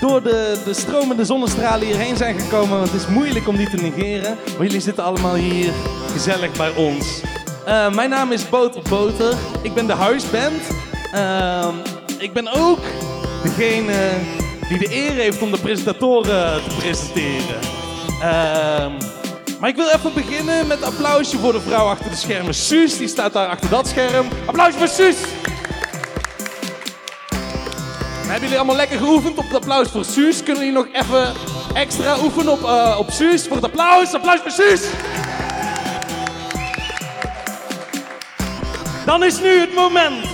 door de, de stromende zonnestralen hierheen zijn gekomen. Want het is moeilijk om die te negeren. Maar jullie zitten allemaal hier gezellig bij ons. Eh, mijn naam is Boter Boter. Ik ben de huisband. Ehm, ik ben ook degene die de eer heeft om de presentatoren te presenteren. Ehm, maar ik wil even beginnen met een applausje voor de vrouw achter de schermen. Suus, die staat daar achter dat scherm. Applausje voor Suus! Hebben jullie allemaal lekker geoefend op het applaus voor Suus? Kunnen jullie nog even extra oefenen op, eh, op Suus voor het applaus? Applaus voor Suus! Dan is nu het moment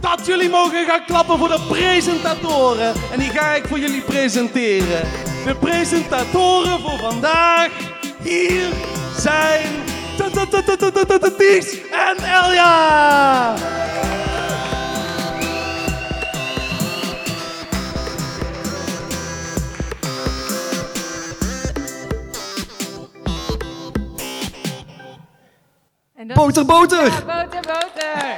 dat jullie mogen gaan klappen voor de presentatoren. En die ga ik voor jullie presenteren. De presentatoren voor vandaag hier zijn Ties en Elja. En dat Boter, boter! Ja, boter, boter!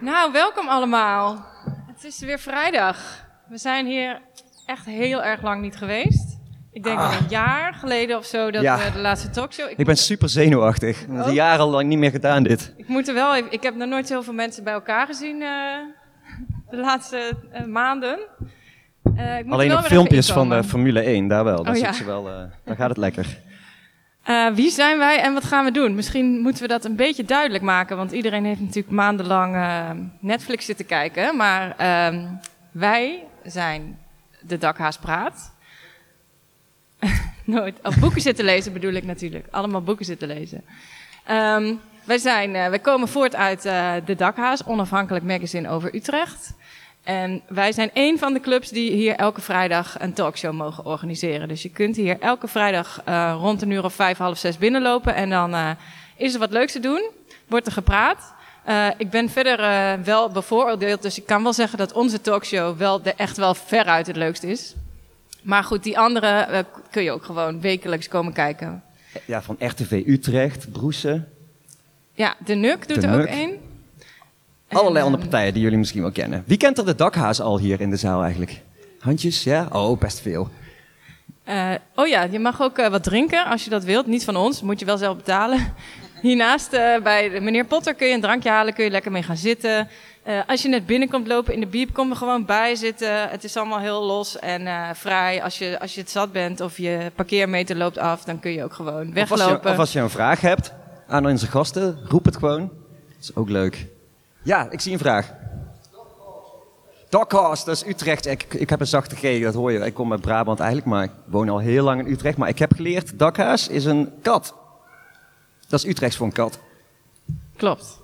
Nou, welkom allemaal. Het is weer vrijdag. We zijn hier echt heel erg lang niet geweest. Ik denk een jaar geleden of zo dat Ja. we de laatste talkshow... Ik ben super zenuwachtig. Dat is jarenlang niet meer gedaan dit. Ik moet er wel even. Ik heb nog nooit zoveel mensen bij elkaar gezien eh, de laatste eh, maanden. Eh, ik moet Alleen op weer filmpjes van de. Formule 1, daar wel. Dan, Oh, ja. ze wel, dan gaat het lekker. Eh, wie zijn wij en wat gaan we doen? Misschien moeten we dat een beetje duidelijk maken, want iedereen heeft natuurlijk maandenlang eh, Netflix zitten kijken. Maar ehm, wij zijn de Dakhaas Praat. Nooit. Of boeken zitten lezen bedoel ik natuurlijk. Allemaal boeken zitten lezen. Ehm, wij, zijn, eh, wij komen voort uit eh, de Dakhaas, onafhankelijk magazine over Utrecht. En wij zijn een van de clubs die hier elke vrijdag een talkshow mogen organiseren. Dus je kunt hier elke vrijdag eh, rond een uur of vijf, half zes binnenlopen. En dan eh, is er wat leuks te doen. Wordt er gepraat. Eh, ik ben verder wel bevooroordeeld, dus ik kan wel zeggen dat onze talkshow wel de, echt wel veruit het leukst is. Maar goed, die andere kun je ook gewoon wekelijks komen kijken. Ja, van RTV Utrecht, Broesen. Ja, de Nuk doet De er ook één. Allerlei andere ehm, partijen die jullie misschien wel kennen. Wie kent er de dakhaas al hier in de zaal eigenlijk? Handjes, ja? Oh, best veel. Eh, oh ja, je mag ook eh, wat drinken als je dat wilt. Niet van ons, moet je wel zelf betalen. Hiernaast eh, bij de meneer Potter kun je een drankje halen, kun je lekker mee gaan zitten. Eh, als je net binnenkomt lopen in de biep, kom er gewoon bij zitten. Het is allemaal heel los en eh, vrij. Als je, als je het zat bent of je parkeermeter loopt af, dan kun je ook gewoon Of als, je, weglopen. of als je een vraag hebt aan onze gasten, roep het gewoon. Dat is ook leuk. Ja, ik zie een vraag. Dakhaas, dat is Utrecht. Ik, ik heb een zachte G, dat hoor je. Ik kom uit Brabant eigenlijk, maar ik woon al heel lang in Utrecht. Maar ik heb geleerd, dakhaas is een kat. Dat is Utrechts voor een kat. Klopt.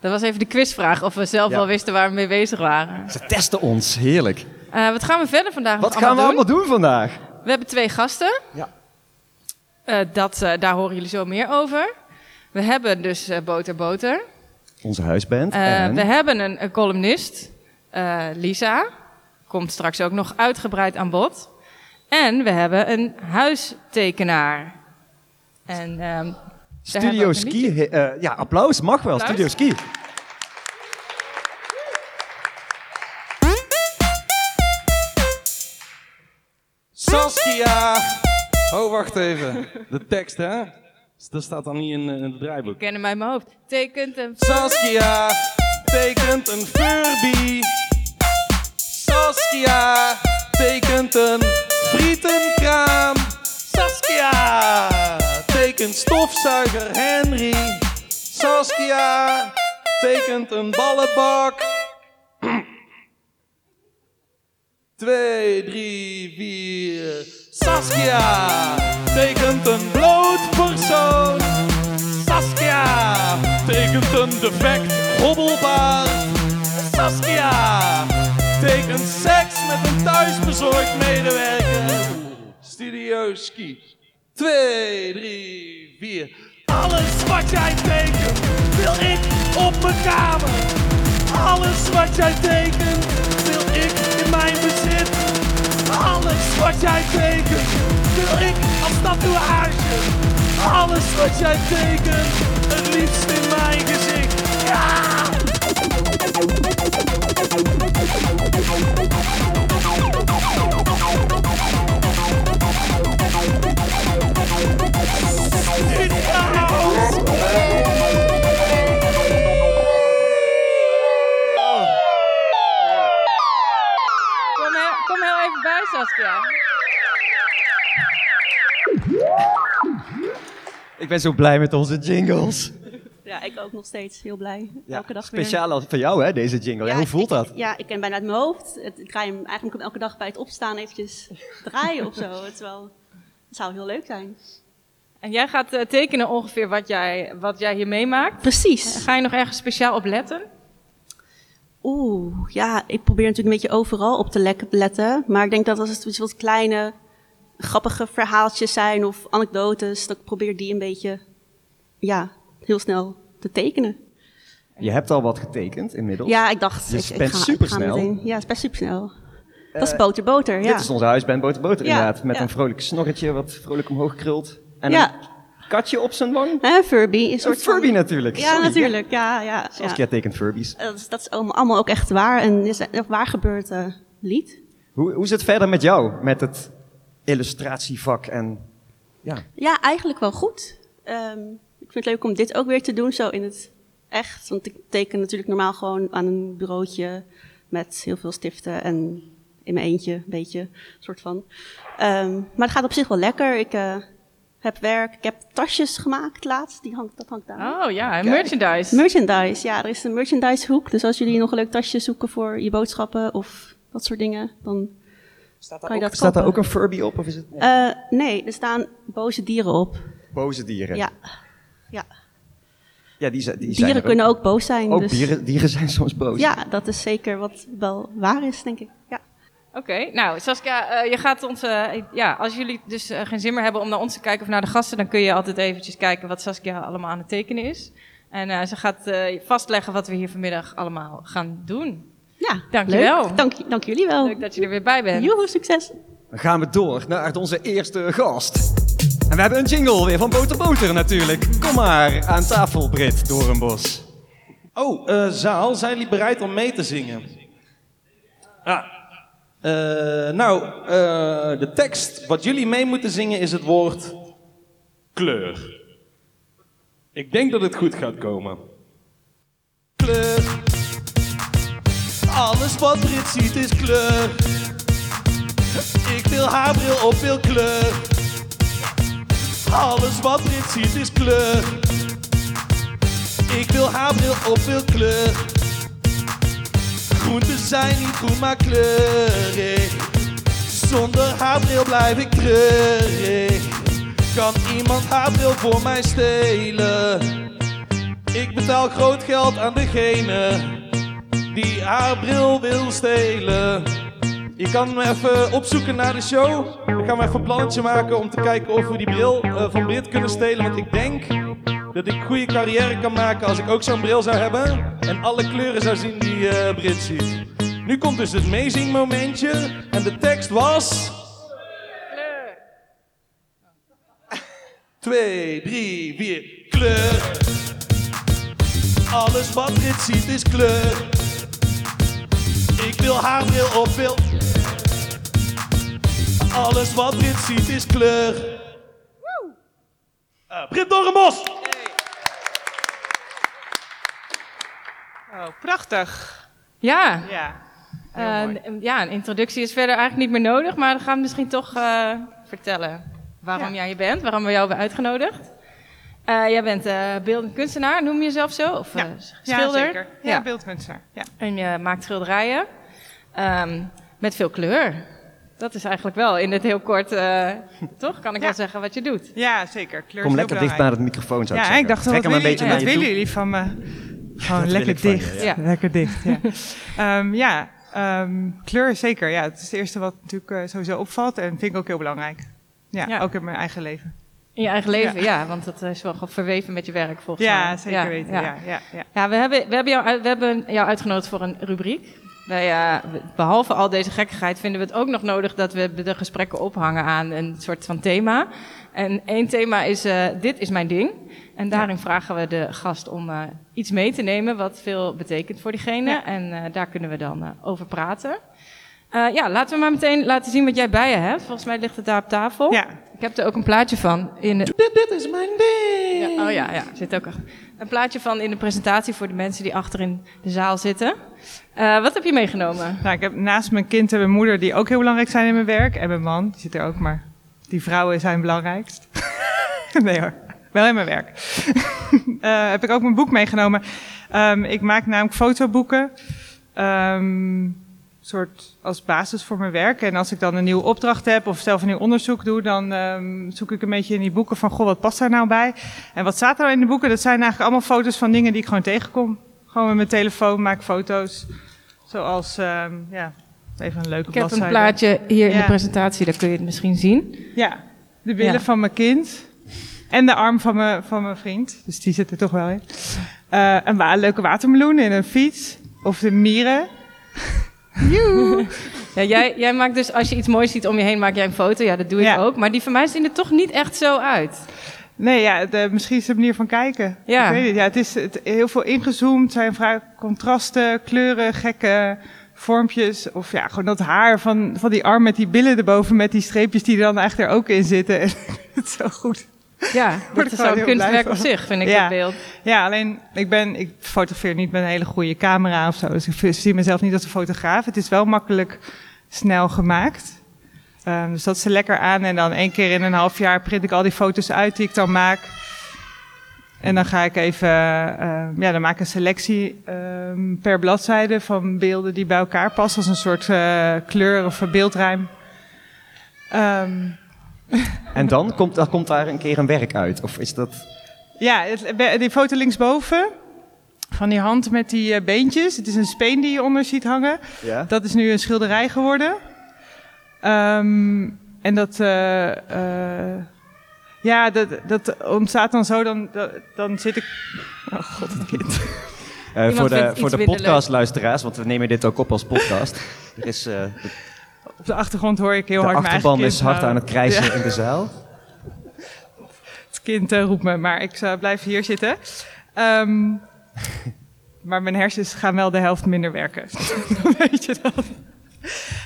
Dat was even de quizvraag of we zelf Ja. wel wisten waar we mee bezig waren. Ze testen ons, heerlijk. Eh, wat gaan we verder vandaag Wat gaan we allemaal doen? allemaal doen vandaag? We hebben twee gasten. Ja. Eh, dat, eh, daar horen jullie zo meer over. We hebben dus Boter Boter. Onze huisband. Eh, en We hebben een, een columnist, eh, Lisa. Komt straks ook nog uitgebreid aan bod. En we hebben een huistekenaar. En, ehm, Studio Ski. eh, ja, applaus, mag wel. Applaus. Studio Ski. Saskia! Oh, wacht even. De tekst, hè? Dat staat dan niet in, eh, in het draaiboek. Ik ken hem uit mijn hoofd. Tekent een... Saskia tekent een Furby. Saskia tekent een frietenkraam. Saskia tekent stofzuiger Henry. Saskia tekent een ballenbak. Twee, drie, vier. Saskia tekent een bloot persoon. Saskia tekent een defect hobbelpaard. Saskia betekent seks met een thuisbezorgd medewerker. Studio Ski. 2, 3, 4. Alles wat jij tekent, wil ik op mijn kamer. Alles wat jij tekent, wil ik in mijn bezit. Alles wat jij tekent, wil ik als tatoeage. Alles wat jij tekent, het liefst in mijn gezicht. Ja! Kom heel even bij, Saskia. Ik ben zo blij met onze jingles. Ja, ik ook nog steeds heel blij. Ja, elke dag weer. speciaal als- voor jou, hè, deze jingle. Ja, hoe voelt ik- dat? Ja, ik ken bijna uit mijn hoofd. Het, ik draai hem eigenlijk elke dag bij het opstaan eventjes draaien of zo. Het, is wel, het zou heel leuk zijn. En jij gaat eh, tekenen ongeveer wat jij, wat jij hier meemaakt. Precies. Ga je nog ergens speciaal op letten? Oeh, ja, ik probeer natuurlijk een beetje overal op te letten. Maar ik denk dat als het wat kleine, grappige verhaaltjes zijn of anekdotes, dat ik probeer die een beetje, ja, heel snel te tekenen. Je hebt al wat getekend inmiddels. Ja, ik dacht, Dus ik, ik bent ga, ik supersnel. ga meteen. Ja, het is best supersnel. dat is boter, boter, ja. Dit is onze huisband Boter Boter Ja, inderdaad. Met ja. een vrolijk snorretje wat vrolijk omhoog krult. En Ja. een katje op zijn wang. Hè, Furby, een Een soort van- Furby natuurlijk. Ja, Sorry. natuurlijk. Ja, ja, Zoals jij tekent Furbies. Dat is, dat is allemaal ook echt waar. En is een waar gebeurd eh, lied. Hoe, hoe is het verder met jou? Met het illustratievak en... Ja, Ja, eigenlijk wel goed. Ehm, ik vind het leuk om dit ook weer te doen, zo in het echt. Want ik teken natuurlijk normaal gewoon aan een bureautje met heel veel stiften en in mijn eentje, een beetje, soort van. Ehm, maar het gaat op zich wel lekker. Ik eh, heb werk, ik heb tasjes gemaakt laatst, die hangt, dat hangt daar. Oh ja, en merchandise. Merchandise, ja, er is een merchandise hoek. Dus als jullie nog een leuk tasje zoeken voor je boodschappen of dat soort dingen, dan kan je dat Staat daar ook kopen. een Furby op? Of is het Eh, nee, er staan boze dieren op. boze dieren? Ja, ja. Ja, die, zijn- die zijn dieren er ook. kunnen ook boos zijn. Ook dus dieren, dieren zijn soms boos. Ja, dat is zeker wat wel waar is, denk ik. Ja. Oké, nou Saskia, eh, je gaat ons, eh, ja, als jullie dus geen zin meer hebben om naar ons te kijken of naar de gasten, dan kun je altijd eventjes kijken wat Saskia allemaal aan het tekenen is. En eh, ze gaat eh, vastleggen wat we hier vanmiddag allemaal gaan doen. Ja Dankjewel. leuk. Dank, dank jullie wel. Leuk dat je er weer bij bent. Joehoe, succes. Dan gaan we door naar onze eerste gast. En we hebben een jingle weer van Boter Boter natuurlijk. Kom maar aan tafel, Brit Doornbos. Oh, eh, zaal, zijn jullie bereid om mee te zingen? Ja. Eh, nou, eh, de tekst wat jullie mee moeten zingen is het woord kleur. Ik denk dat het goed gaat komen. Kleur. Alles wat Brit ziet is kleur. Ik wil haar bril op veel kleur. Alles wat Brit ziet is kleur. Ik wil haar bril op veel kleur. Groenten zijn niet groen, maar kleurig. Zonder haar bril blijf ik treurig. Kan iemand haar bril voor mij stelen? Ik betaal groot geld aan degene die haar bril wil stelen. Je kan me even opzoeken naar de show. Ik ga me even een plannetje maken om te kijken of we die bril eh, van Brit kunnen stelen. Want ik denk dat ik een goede carrière kan maken als ik ook zo'n bril zou hebben. En alle kleuren zou zien die eh Brit ziet. Nu komt dus het meezingmomentje. En de tekst was... Twee, drie, vier. Kleur. Alles wat Brit ziet is kleur. Ik wil haar bril op wil. Alles wat Brit ziet is kleur. Uh, Brit Dorrenbos! Oh, prachtig. Ja, Ja. Eh, ja, een introductie is verder eigenlijk niet meer nodig, maar dan gaan we misschien toch eh, vertellen waarom Ja. jij hier bent, waarom we jou hebben uitgenodigd. Eh, jij bent eh beeldend kunstenaar, noem je jezelf zo? Of Ja. eh, schilder? Ja, zeker. Ja, Ja. beeldkunstenaar. Ja. En je maakt schilderijen ehm, met veel kleur. Dat is eigenlijk wel in het heel kort, eh, toch? Kan ik Ja. wel zeggen wat je doet. ja, zeker. Kleur Kom lekker dicht bij de microfoon, zou ik Ja, zeggen. ik dacht, Trek wat hem een willen, beetje wat naar je willen toe. jullie van me? Gewoon lekker je, dicht. ja. Lekker dicht, ja. Ehm, ja, Ehm, kleur zeker, ja. Het is het eerste wat natuurlijk sowieso opvalt en vind ik ook heel belangrijk. Ja, Ja. ook in mijn eigen leven. In je eigen leven, ja. want dat is wel verweven met je werk volgens mij. Ja, zeker weten. Ja. Ja, ja, Ja, we hebben, we, hebben jou, we hebben jou uitgenodigd voor een rubriek. Wij, eh, behalve al deze gekkigheid vinden we het ook nog nodig dat we de gesprekken ophangen aan een soort van thema. En één thema is, eh, dit is mijn ding. En daarin vragen we de gast om eh, iets mee te nemen wat veel betekent voor diegene. En eh, daar kunnen we dan over praten. Eh, ja, laten we maar meteen laten zien wat jij bij je hebt. Volgens mij ligt het daar op tafel. Ja. Ik heb er ook een plaatje van in de, Dit, dit is mijn ding. ja, oh ja, ja, zit ook een, een plaatje van in de presentatie voor de mensen die achter in de zaal zitten. Eh, wat heb je meegenomen? Nou, ik heb naast mijn kind en mijn moeder, die ook heel belangrijk zijn in mijn werk. En mijn man, die zit er ook, maar die vrouwen zijn belangrijkst. nee hoor, wel in mijn werk. Eh, heb ik ook mijn boek meegenomen. Ehm, ik maak namelijk fotoboeken. ehm, soort als basis voor mijn werk. En als ik dan een nieuwe opdracht heb of zelf een nieuw onderzoek doe, dan ehm, zoek ik een beetje in die boeken van, goh, wat past daar nou bij? En wat staat er nou in de boeken? Dat zijn eigenlijk allemaal foto's van dingen die ik gewoon tegenkom. Gewoon met mijn telefoon maak foto's. Zoals, ehm, ja, even een leuke Ik heb een bladzijde. plaatje hier in de presentatie, daar kun je het misschien zien. Ja, de billen Ja. van mijn kind. En de arm van mijn, van mijn vriend. Dus die zit er toch wel in. Eh, een wa- leuke watermeloen in een fiets. Of de mieren. Joe. Ja, jij, jij maakt dus, als je iets moois ziet om je heen, maak jij een foto. Ja, dat doe ik Ja. ook. Maar die van mij zien er toch niet echt zo uit. Nee, ja, de, misschien is het de manier van kijken. Ja. Ik weet het. Ja, het is het, heel veel ingezoomd. Zijn vrij contrasten, kleuren, gekke vormpjes. Of ja, gewoon dat haar van, van die arm met die billen erboven. Met die streepjes die er dan echt er ook in zitten. het is zo goed. Ja, dat is heel kunstwerk op zich, vind ik, Ja. dat beeld. Ja, alleen ik ben, ik fotografeer niet met een hele goede camera of zo. Dus ik zie mezelf niet als een fotograaf. Het is wel makkelijk snel gemaakt. Ehm, dus dat er lekker aan. En dan één keer in een half jaar print ik al die foto's uit die ik dan maak. En dan ga ik even, eh, ja, dan maak ik een selectie ehm, per bladzijde van beelden die bij elkaar passen. Als een soort eh, kleur of beeldruim. Ehm En dan komt, dan komt daar een keer een werk uit. Of is dat... Ja, het, die foto linksboven. Van die hand met die eh, beentjes. Het is een speen die je onder ziet hangen. Ja? Dat is nu een schilderij geworden. Ehm, en dat, eh, eh, ja, dat, dat ontstaat dan zo. Dan, dan, zit ik. Oh god, het kind. Voor de, voor de podcastluisteraars, want we nemen dit ook op als podcast. Er is, Op de achtergrond hoor ik heel de hard mijn achterban is hard aan het krijsen Ja, in de zaal. het kind eh, roept me, maar ik zou blijven hier zitten. Ehm, maar mijn hersens gaan wel de helft minder werken. Dan weet je dat.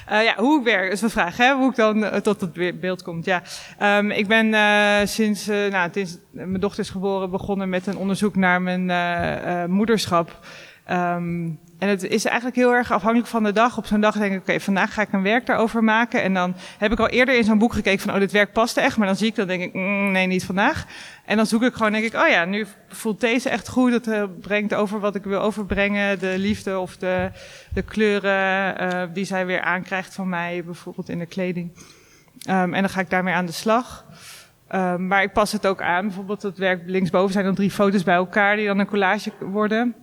Eh, ja, hoe ik werk, is een vraag, hè? Hoe ik dan tot het be- beeld komt. Ja, Ehm, ik ben eh, sinds, nou, sinds mijn dochter is geboren begonnen met een onderzoek naar mijn moederschap. Ehm, en het is eigenlijk heel erg afhankelijk van de dag. Op zo'n dag denk ik, oké, vandaag ga ik een werk daarover maken. En dan heb ik al eerder in zo'n boek gekeken van, oh, dit werk past echt. Maar dan zie ik dat, denk ik, mm, nee, niet vandaag. En dan zoek ik gewoon, denk ik, oh ja, nu voelt deze echt goed. Dat eh, brengt over wat ik wil overbrengen. De liefde of de, de kleuren eh, die zij weer aankrijgt van mij, bijvoorbeeld in de kleding. Ehm, en dan ga ik daarmee aan de slag. Ehm, maar ik pas het ook aan. Bijvoorbeeld het werk linksboven zijn dan drie foto's bij elkaar die dan een collage worden.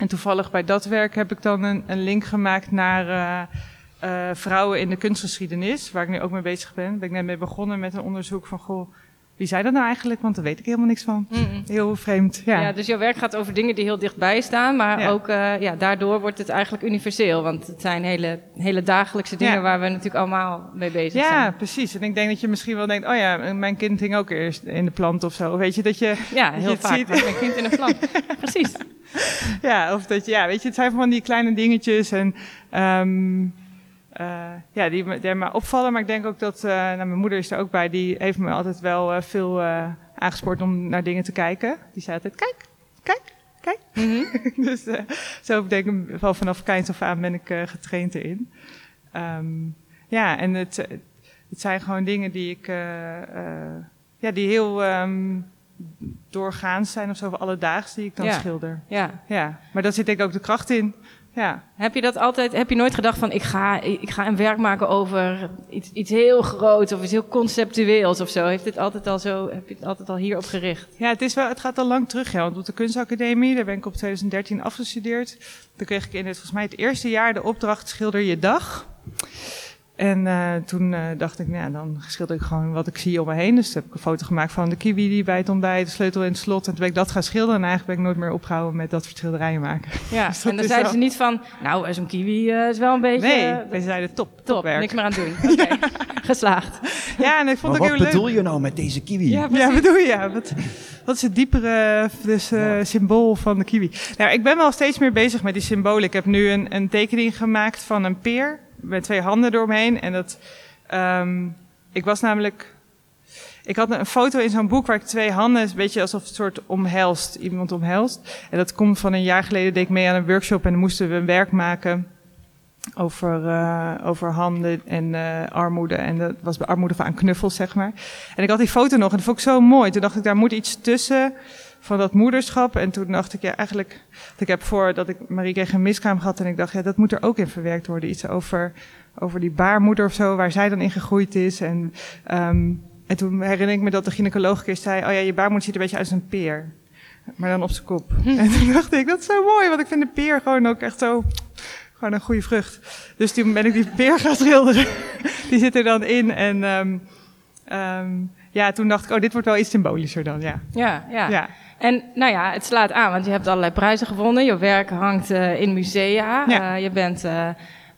En toevallig bij dat werk heb ik dan een, een link gemaakt naar eh, eh, vrouwen in de kunstgeschiedenis, waar ik nu ook mee bezig ben. Ben ik net mee begonnen met een onderzoek van, goh, wie zijn dat nou eigenlijk? Want daar weet ik helemaal niks van. Heel vreemd, ja. Ja. dus jouw werk gaat over dingen die heel dichtbij staan, maar Ja. ook eh, ja, daardoor wordt het eigenlijk universeel. Want het zijn hele, hele dagelijkse dingen Ja. waar we natuurlijk allemaal mee bezig Ja, zijn. precies. En ik denk dat je misschien wel denkt, oh ja, mijn kind hing ook eerst in de plant of zo. Weet je, dat je, Ja, je heel vaak. ziet. Mijn kind in een plan. Precies. ja, of dat je, ja, weet je, het zijn van die kleine dingetjes en, ehm, eh, ja, die, me- die me opvallen. Maar ik denk ook dat, eh, nou, mijn moeder is er ook bij, die heeft me altijd wel eh, veel eh, aangespoord om naar dingen te kijken. Die zei altijd, kijk, kijk, kijk. Mhm. dus eh, zo denk ik wel vanaf kleins af aan ben ik eh, getraind erin. Ehm, ja, en het, eh, het zijn gewoon dingen die ik, eh, eh, ja, die heel ehm, doorgaans zijn of zo, alledaags die ik dan Ja. schilder. Ja. Ja, maar daar zit denk ik ook de kracht in. Ja. Heb je dat altijd, heb je nooit gedacht van ik ga, ik ga een werk maken over iets, iets heel groots of iets heel conceptueels of zo? Heeft dit altijd al zo, heb je het altijd al hierop gericht? Ja, het, is wel, het gaat al lang terug. Ja, want op de kunstacademie, daar ben ik op 2013 afgestudeerd. Toen kreeg ik in het, volgens mij het eerste jaar de opdracht schilder je dag. En uh, toen uh, dacht ik, nou ja, dan schilder ik gewoon wat ik zie om me heen. Dus toen heb ik een foto gemaakt van de kiwi die bij het ontbijt, de sleutel in het slot. En toen ben ik dat gaan schilderen. En eigenlijk ben ik nooit meer opgehouden met dat soort schilderijen maken. Ja, dus en dan zeiden wel... ze niet van, nou, zo'n kiwi uh, is wel een beetje... Nee, wij zeiden top, top, top werk. niks meer aan doen. Oké, okay. geslaagd. Ja, en ik vond maar het ook heel leuk. leuk. bedoel je nou met deze kiwi? Ja, ja bedoel je? Ja, wat, wat is het diepere dus, ja. symbool van de kiwi? Nou, ik ben wel steeds meer bezig met die symbolen. Ik heb nu een, een tekening gemaakt van een peer met twee handen doorheen. En dat... Um, ik was namelijk. Ik had een foto in zo'n boek waar ik twee handen, een beetje alsof het soort omhelst, iemand omhelst. En dat komt van een jaar geleden, deed ik mee aan een workshop en moesten we een werk maken over, uh, over handen en uh, armoede. En dat was bij armoede van knuffels, zeg maar. En ik had die foto nog en dat vond ik zo mooi. Toen dacht ik, daar moet iets tussen van dat moederschap. En toen dacht ik, ja, eigenlijk, ik heb voor dat ik Marie kreeg een miskraam gehad en ik dacht, ja, dat moet er ook in verwerkt worden. Iets over over die baarmoeder of zo, waar zij dan in gegroeid is. En, um, en toen herinner ik me dat de gynaecoloog een keer zei, oh ja, je baarmoeder ziet er een beetje uit als een peer. Maar dan op zijn kop. Hm. En toen dacht ik, dat is zo mooi, want ik vind de peer gewoon ook echt zo, gewoon een goede vrucht. Dus toen ben ik die peer gaan schilderen. die zit er dan in en um, um, ja, toen dacht ik, oh, dit wordt wel iets symbolischer dan, ja. Ja, ja. ja. En nou ja, het slaat aan, want je hebt allerlei prijzen gewonnen. Je werk hangt uh, in musea. Ja. Uh, je bent... Uh,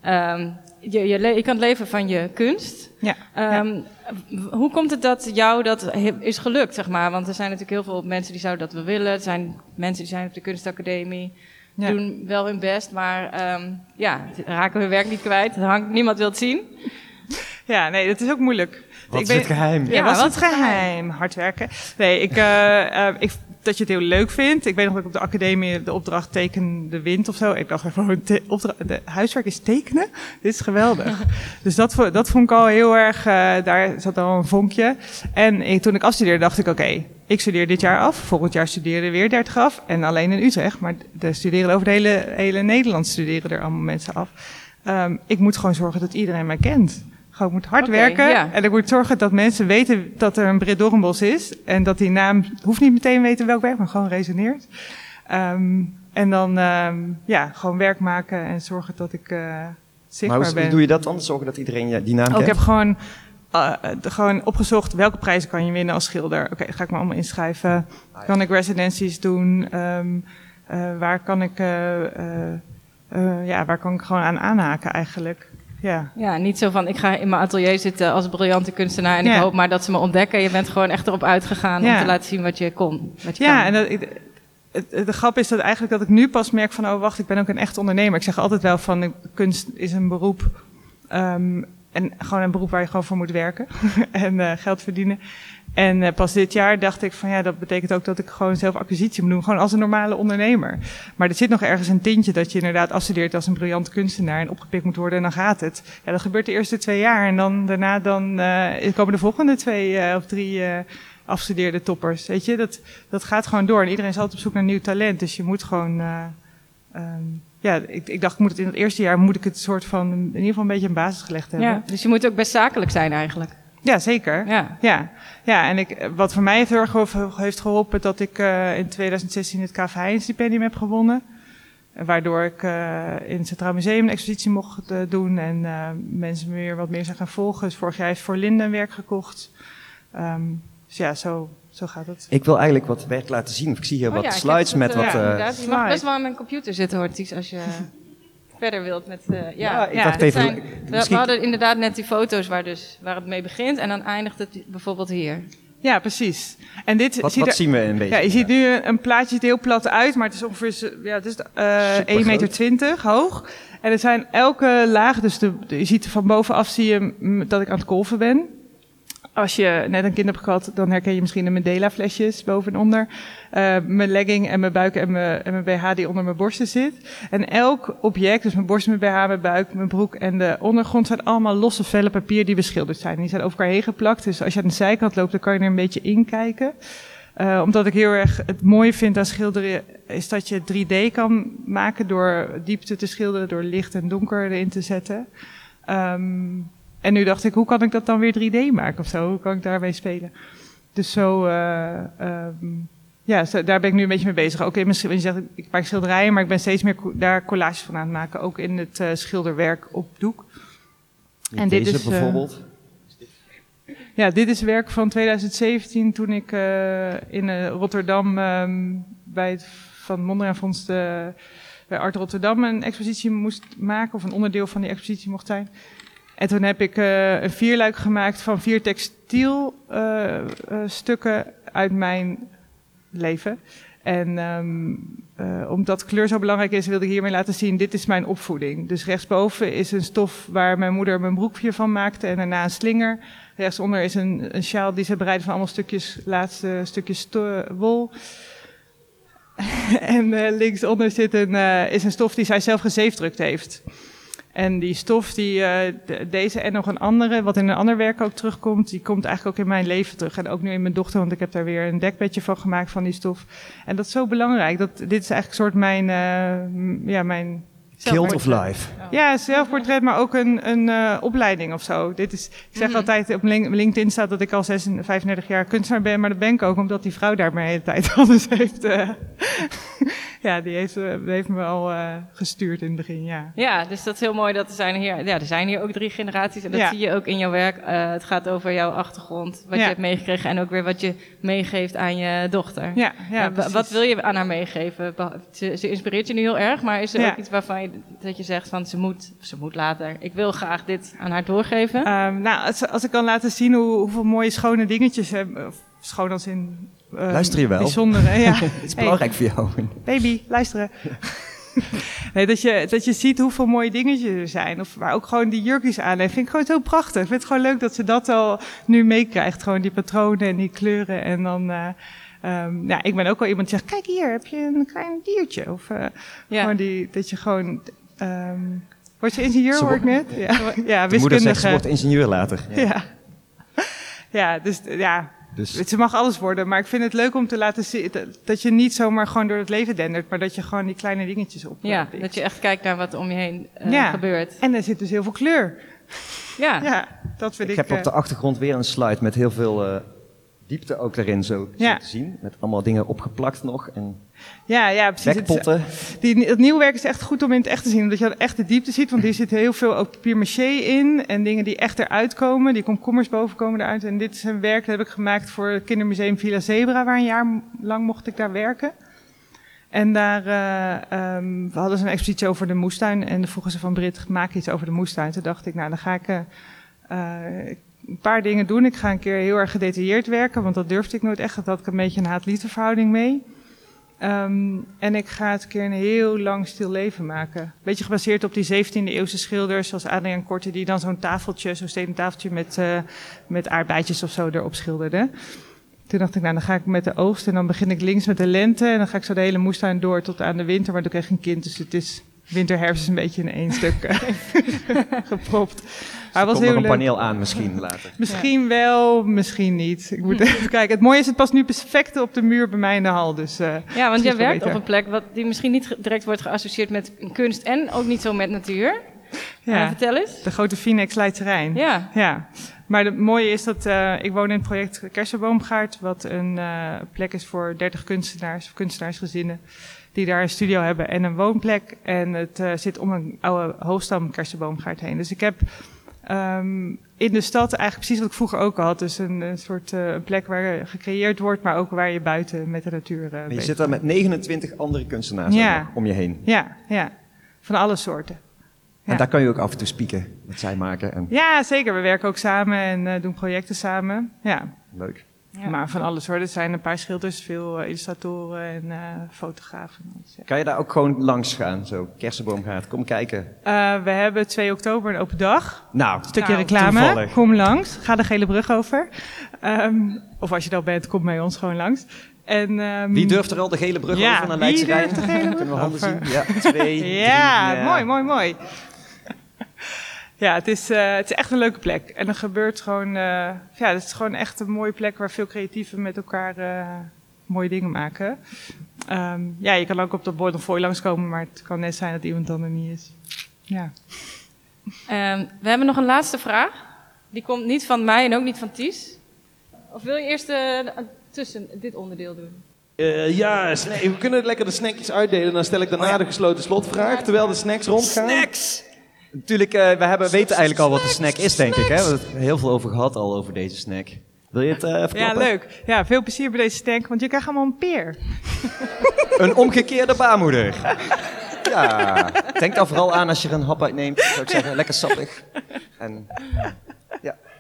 um, je, je, je, kan leven van je kunst. Ja, um, ja. Hoe komt het dat jou dat is gelukt, zeg maar? Want er zijn natuurlijk heel veel mensen die zouden dat wel willen. Er zijn mensen die zijn op de kunstacademie, ja. doen wel hun best, maar um, ja, raken hun werk niet kwijt. Het hangt, niemand wil het zien. Ja, nee, dat is ook moeilijk. Wat ik is het geheim? Ja, ja wat is het geheim? geheim? Hard werken. Nee, ik, uh, uh, ik dat je het heel leuk vindt. Ik weet nog dat ik op de academie de opdracht teken de wind of zo. Ik dacht gewoon, de huiswerk is tekenen? Dit is geweldig. dus dat, dat vond ik al heel erg, uh, daar zat al een vonkje. En ik, toen ik afstudeerde dacht ik, oké, okay, ik studeer dit jaar af. Volgend jaar studeren weer 30 af. En alleen in Utrecht. Maar de studeren over de hele, hele Nederland studeren er allemaal mensen af. Um, ik moet gewoon zorgen dat iedereen mij kent. Gewoon moet hard okay, werken. Ja. En ik moet zorgen dat mensen weten dat er een Brit Dorrenbos is. En dat die naam hoeft niet meteen weten welk werk, maar gewoon resoneert. Um, en dan um, ja, gewoon werk maken en zorgen dat ik uh, zichtbaar maar hoe, ben. hoe doe je dat dan? Zorgen dat iedereen ja, die naam oh, kent? Ik heb gewoon, uh, gewoon opgezocht welke prijzen kan je winnen als schilder. Oké, okay, ga ik me allemaal inschrijven. Ah, kan ik residenties doen? Um, uh, waar kan ik, ja, waar kan ik gewoon aan aanhaken eigenlijk? Ja. ja, niet zo van ik ga in mijn atelier zitten als briljante kunstenaar en ja. ik hoop maar dat ze me ontdekken. Je bent gewoon echt erop uitgegaan ja. om te laten zien wat je kon. Wat je ja, kan. en dat, ik, het, het, de grap is dat eigenlijk dat ik nu pas merk van oh wacht, ik ben ook een echt ondernemer. Ik zeg altijd wel van kunst is een beroep um, en gewoon een beroep waar je gewoon voor moet werken en uh, geld verdienen. En uh, pas dit jaar dacht ik van ja, dat betekent ook dat ik gewoon zelf acquisitie moet doen. Gewoon als een normale ondernemer. Maar er zit nog ergens een tintje dat je inderdaad afstudeert als een briljant kunstenaar en opgepikt moet worden en dan gaat het. Ja, dat gebeurt de eerste twee jaar en dan daarna dan uh, komen de volgende twee uh, of drie afgestudeerde toppers. Weet je, dat, dat gaat gewoon door. En iedereen is altijd op zoek naar nieuw talent. Dus je moet gewoon. Um, ja, ik, ik dacht, ik moet het in het eerste jaar moet ik het soort van in ieder geval een beetje een basis gelegd hebben. Ja, dus je moet ook best zakelijk zijn eigenlijk. Ja, zeker. Ja. Ja, ja en ik, wat voor mij heel erg heeft geholpen, dat ik uh, in 2016 het KV Heijn stipendium heb gewonnen. Waardoor ik uh, in het Centraal Museum een expositie mocht uh, doen en uh, mensen me weer wat meer zijn gaan volgen. Dus vorig jaar heeft voor Linde een werk gekocht. Um, dus ja, zo, zo gaat het. Ik wil eigenlijk wat werk laten zien. Ik zie hier oh, wat ja, slides met wat... Ja, je mag best wel aan mijn computer zitten hoor, Ties, als je verder wilt met... Uh, ja, ja, ik ja, dacht even... Zijn, we, we hadden inderdaad net die foto's waar, dus, waar het mee begint en dan eindigt het bijvoorbeeld hier. Ja, precies. En dit wat ziet wat er, zien we een beetje? Ja, je ziet nu een, een plaatje heel plat uit, maar het is ongeveer ja, het is, uh, 1,20 meter hoog. En er zijn elke laag, dus de, de, je ziet van bovenaf zie je dat ik aan het kolven ben. Als je net een kind hebt gehad, dan herken je misschien de Mandela flesjes boven en onder. Uh, mijn legging en mijn buik en mijn, en mijn BH die onder mijn borsten zit. En elk object, dus mijn borst, mijn BH, mijn buik, mijn broek en de ondergrond zijn allemaal losse vellen papier die beschilderd zijn. Die zijn over elkaar heen geplakt. Dus als je aan de zijkant loopt, dan kan je er een beetje in kijken. Eh, omdat ik heel erg het mooie vind aan schilderen, is dat je 3D kan maken door diepte te schilderen, door licht en donker erin te zetten. Ehm, en nu dacht ik, hoe kan ik dat dan weer 3D maken of zo? Hoe kan ik daarmee spelen? Dus zo, eh, ehm, ja, zo, daar ben ik nu een beetje mee bezig. Ook in mijn, schil- je zegt, ik maak schilderijen, maar ik ben steeds meer co- daar collages van aan het maken. Ook in het eh, schilderwerk op doek. En dit is, eh, bijvoorbeeld. Ja, dit is werk van 2017 toen ik in Rotterdam ehm, bij het Van Mondriaan Fonds de, bij Art Rotterdam een expositie moest maken, of een onderdeel van die expositie mocht zijn. En toen heb ik eh, een vierluik gemaakt van vier textielstukken uit mijn leven. En ehm, eh, omdat kleur zo belangrijk is, wilde ik hiermee laten zien, dit is mijn opvoeding. Dus rechtsboven is een stof waar mijn moeder mijn broekje van maakte en daarna een slinger. Rechtsonder is een, een sjaal die ze bereiden van allemaal stukjes, laatste stukjes wol. en eh, linksonder zit een, eh, is een stof die zij zelf gezeefdrukt heeft. En die stof, die, eh, de- deze en nog een andere, wat in een ander werk ook terugkomt, die komt eigenlijk ook in mijn leven terug. En ook nu in mijn dochter, want ik heb daar weer een dekbedje van gemaakt van die stof. En dat is zo belangrijk. Dat, dit is eigenlijk een soort mijn, eh, m- ja, mijn Killed of Life. ja, zelfportret, maar ook een, een eh, opleiding of zo. Dit is, ik zeg Mhm. altijd, op Link- LinkedIn staat dat ik al 36, 35 jaar kunstenaar ben, maar dat ben ik ook omdat die vrouw daar mijn hele tijd alles heeft. eh, ja, die heeft, eh, heeft me al eh, gestuurd in het begin, ja. Ja, dus dat is heel mooi dat er zijn hier, ja, er zijn hier ook drie generaties. En dat Ja. zie je ook in jouw werk. Eh, het gaat over jouw achtergrond, wat Ja. je hebt meegekregen en ook weer wat je meegeeft aan je dochter. Ja, ja, wat wil je aan haar meegeven? Ze, ze inspireert je nu heel erg, maar is er ook iets waarvan je, dat je zegt van ze moet, ze moet later. Ik wil graag dit aan haar doorgeven. Ehm, nou, als, als ik kan laten zien hoe, hoeveel mooie schone dingetjes hebben, of schoon als in... eh, Luister je wel? Bijzondere, ja. Het is belangrijk voor jou. Baby, luisteren. nee, dat je, dat je ziet hoeveel mooie dingetjes er zijn. Of waar ook gewoon die jurkjes aan heeft. Vind ik gewoon zo prachtig. Ik vind het gewoon leuk dat ze dat al nu meekrijgt. Gewoon die patronen en die kleuren. En dan... eh, ehm, ja, ik ben ook wel iemand die zegt, kijk hier, heb je een klein diertje? Of eh, ja. gewoon die, dat je gewoon... ehm word je ingenieur, hoor ik net? Ja, ja De moeder zegt, ze wiskundige. wordt ingenieur later. Ja. ja, dus ja, Dus ze mag alles worden, maar ik vind het leuk om te laten zien dat, je niet zomaar gewoon door het leven dendert, maar dat je gewoon die kleine dingetjes op. ja, dat je echt kijkt naar wat er om je heen eh, Ja. gebeurt. En er zit dus heel veel kleur. Ja. Ja, dat vind ik ik. heb op eh, de achtergrond weer een slide met heel veel eh, diepte ook daarin zo, zo te zien. Met allemaal dingen opgeplakt nog. En ja, ja, precies. Het, bekpotten. die, het nieuwe werk is echt goed om in het echt te zien, omdat je dan echt de diepte ziet, want hier zit heel veel ook papier-maché in en dingen die echt eruit komen. Die komkommers boven komen eruit. En dit is een werk dat heb ik gemaakt voor het kindermuseum Villa Zebra, waar een jaar lang mocht ik daar werken. En daar eh, ehm, we hadden ze een expositie over de moestuin. En dan vroegen ze van Brit, maak iets over de moestuin. Toen dacht ik, nou dan ga ik eh, eh, een paar dingen doen. Ik ga een keer heel erg gedetailleerd werken, want dat durfde ik nooit echt. Dat had ik een beetje een haat-liefde verhouding mee. Ehm, en ik ga het een keer een heel lang stil leven maken. Beetje gebaseerd op die 17e eeuwse schilders, zoals Adriaan Korte, die dan zo'n tafeltje, zo'n stenen tafeltje met, eh met aardbeidjes of zo erop schilderde. Toen dacht ik, nou dan ga ik met de oogst en dan begin ik links met de lente en dan ga ik zo de hele moestuin door tot aan de winter, maar toen kreeg ik een kind, dus het is winter, herfst is een beetje in één stuk eh, gepropt. Er het was komt heel nog een paneel aan misschien later. Misschien wel, misschien niet. Ik moet even kijken. Het mooie is, het past nu perfect op de muur bij mij in de hal. Dus eh, Ja, want jij werkt op een plek wat, die misschien niet direct wordt geassocieerd met kunst en ook niet zo met natuur. Ja, vertel eens. de grote Phoenix Leidterrein. Ja. Ja, maar het mooie is dat eh, ik woon in het project Kersenboomgaard, wat een eh, plek is voor 30 kunstenaars of kunstenaarsgezinnen die daar een studio hebben en een woonplek. En het eh, zit om een oude hoofdstam Kersenboomgaard heen. Dus ik heb ehm, in de stad eigenlijk precies wat ik vroeger ook al had. Dus een, een soort eh, een plek waar gecreëerd wordt, maar ook waar je buiten met de natuur eh Maar je zit daar met 29 andere kunstenaars Ja. om je heen. Ja, ja, van alle soorten. En Ja. daar kan je ook af en toe spieken, wat zij maken. En Ja, zeker. We werken ook samen en eh, doen projecten samen. Ja. leuk. Ja. Maar van alle soorten. Er zijn een paar schilders, veel eh, illustratoren en eh, fotografen. Dus, ja. Kan je daar ook gewoon langs gaan, zo, kersenboomgaard, kom kijken. Eh, we hebben 2 oktober een open dag. Nou, Stukje Nou, reclame. toevallig. Kom langs. Ga de gele brug over. Ehm, of als je daar bent, kom bij ons gewoon langs. En, ehm, wie durft er al de gele brug Ja, over naar Leidse Rijn? durft de gele brug Kunnen we handen over? zien? Ja, twee, Ja, drie, mooi, mooi, mooi. Ja, het is, eh, het is echt een leuke plek. En er gebeurt gewoon... eh, ja, het is gewoon echt een mooie plek waar veel creatieven met elkaar eh, mooie dingen maken. Ehm, ja, je kan ook op de Board of Foy langskomen, maar het kan net zijn dat iemand dan er niet is. Ja. Ehm, we hebben nog een laatste vraag. Die komt niet van mij en ook niet van Ties. Of wil je eerst eh, tussen dit onderdeel doen? Eh, ja, we kunnen lekker de snackjes uitdelen. Dan stel ik daarna de gesloten slotvraag. Terwijl de snacks rondgaan. Snacks! Natuurlijk, eh, we hebben, weten eigenlijk al wat de snack is, denk ik. Hè? We hebben het heel veel over gehad al over deze snack. Wil je het eh ja, verklappen? leuk. Ja, veel plezier bij deze snack, want je krijgt allemaal een peer. Een omgekeerde baarmoeder. Ja, denk daar vooral aan als je er een hap uitneemt. Zou ik zeggen, lekker sappig. En,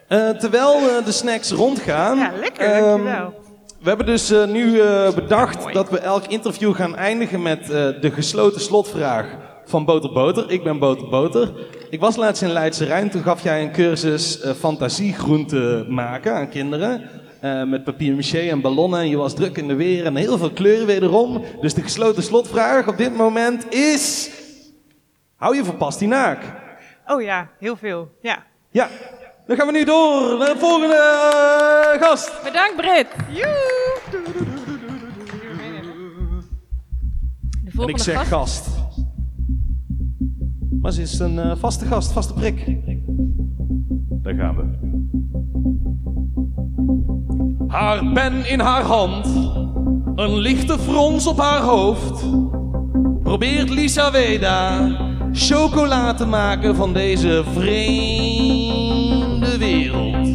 Eh, terwijl de snacks rondgaan. Ja, lekker, ehm, dankjewel. We hebben dus eh, nu eh, bedacht dat we elk interview gaan eindigen met eh, de gesloten slotvraag van Boter Boter. Ik ben Boter Boter. Ik was laatst in Leidse Rijn. Toen gaf jij een cursus eh fantasiegroenten maken aan kinderen. eh, met papier maché en ballonnen. En je was druk in de weer en heel veel kleuren wederom. Dus de gesloten slotvraag op dit moment is... Hou je van pastinaak? Oh ja, heel veel. Ja. Ja. Dan gaan we nu door naar de volgende eh, gast. Bedankt, Brit. De En volgende ik zeg gast. gast. Maar ze is een eh, vaste gast, vaste prik. Daar gaan we. Haar pen in haar hand, een lichte frons op haar hoofd. Probeert Lisa Weda chocola te maken van deze vreemde wereld.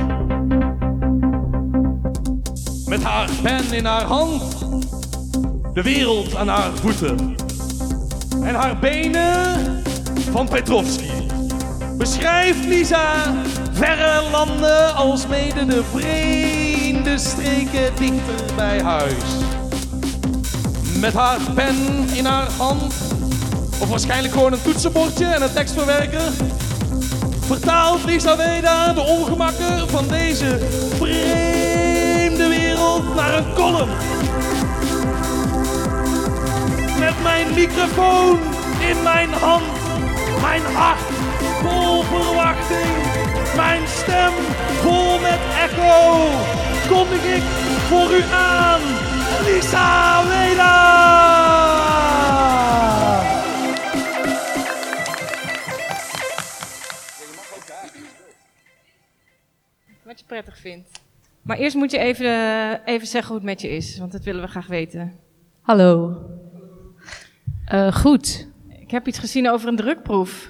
Met haar pen in haar hand de wereld aan haar voeten. En haar benen van Petrovski. Beschrijft Lisa verre landen als mede de vreemde streken dichter bij huis. Met haar pen in haar hand, of waarschijnlijk gewoon een toetsenbordje en een tekstverwerker, vertaalt Lisa Weda de ongemakken van deze vreemde wereld naar een column met mijn microfoon in mijn hand, mijn hart vol verwachting, mijn stem vol met echo, kondig ik voor u aan, Lisa Weda! Wat je prettig vindt. Maar eerst moet je even, eh, even zeggen hoe het met je is, want dat willen we graag weten. Hallo. Eh, goed. Ik heb iets gezien over een drukproef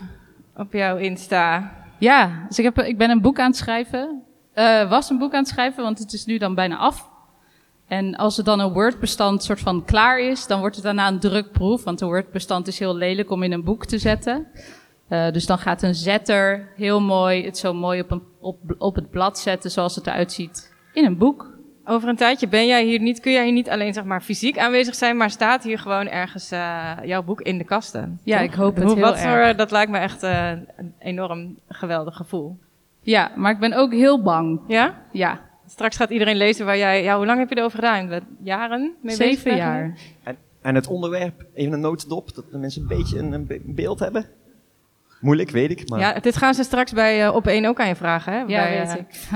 op jouw Insta. Ja, dus ik, heb, ik ben een boek aan het schrijven. Eh, was een boek aan het schrijven, want het is nu dan bijna af. En als er dan een Word-bestand soort van klaar is, dan wordt het daarna een drukproef. Want een Word-bestand is heel lelijk om in een boek te zetten. Eh, dus dan gaat een zetter heel mooi het zo mooi op, een, op, op het blad zetten zoals het eruit ziet in een boek. Over een tijdje ben jij hier niet, kun jij hier niet alleen zeg maar, fysiek aanwezig zijn, maar staat hier gewoon ergens eh, jouw boek in de kasten. Ja, toch? ik hoop het Hoe- heel wat erg. Voor, dat lijkt me echt eh, een enorm geweldig gevoel. Ja, maar ik ben ook heel bang. Ja? Ja, Straks gaat iedereen lezen waar jij... Ja, hoe lang heb je erover gedaan? Jaren? Mee bezig zeven jaar. en, en het onderwerp, even een notendop, dat de mensen een beetje een, een be- beeld hebben. Moeilijk, weet ik, maar Ja, dit gaan ze straks bij eh, Op 1 ook aan je vragen, hè? Ja, bij, weet eh, ik.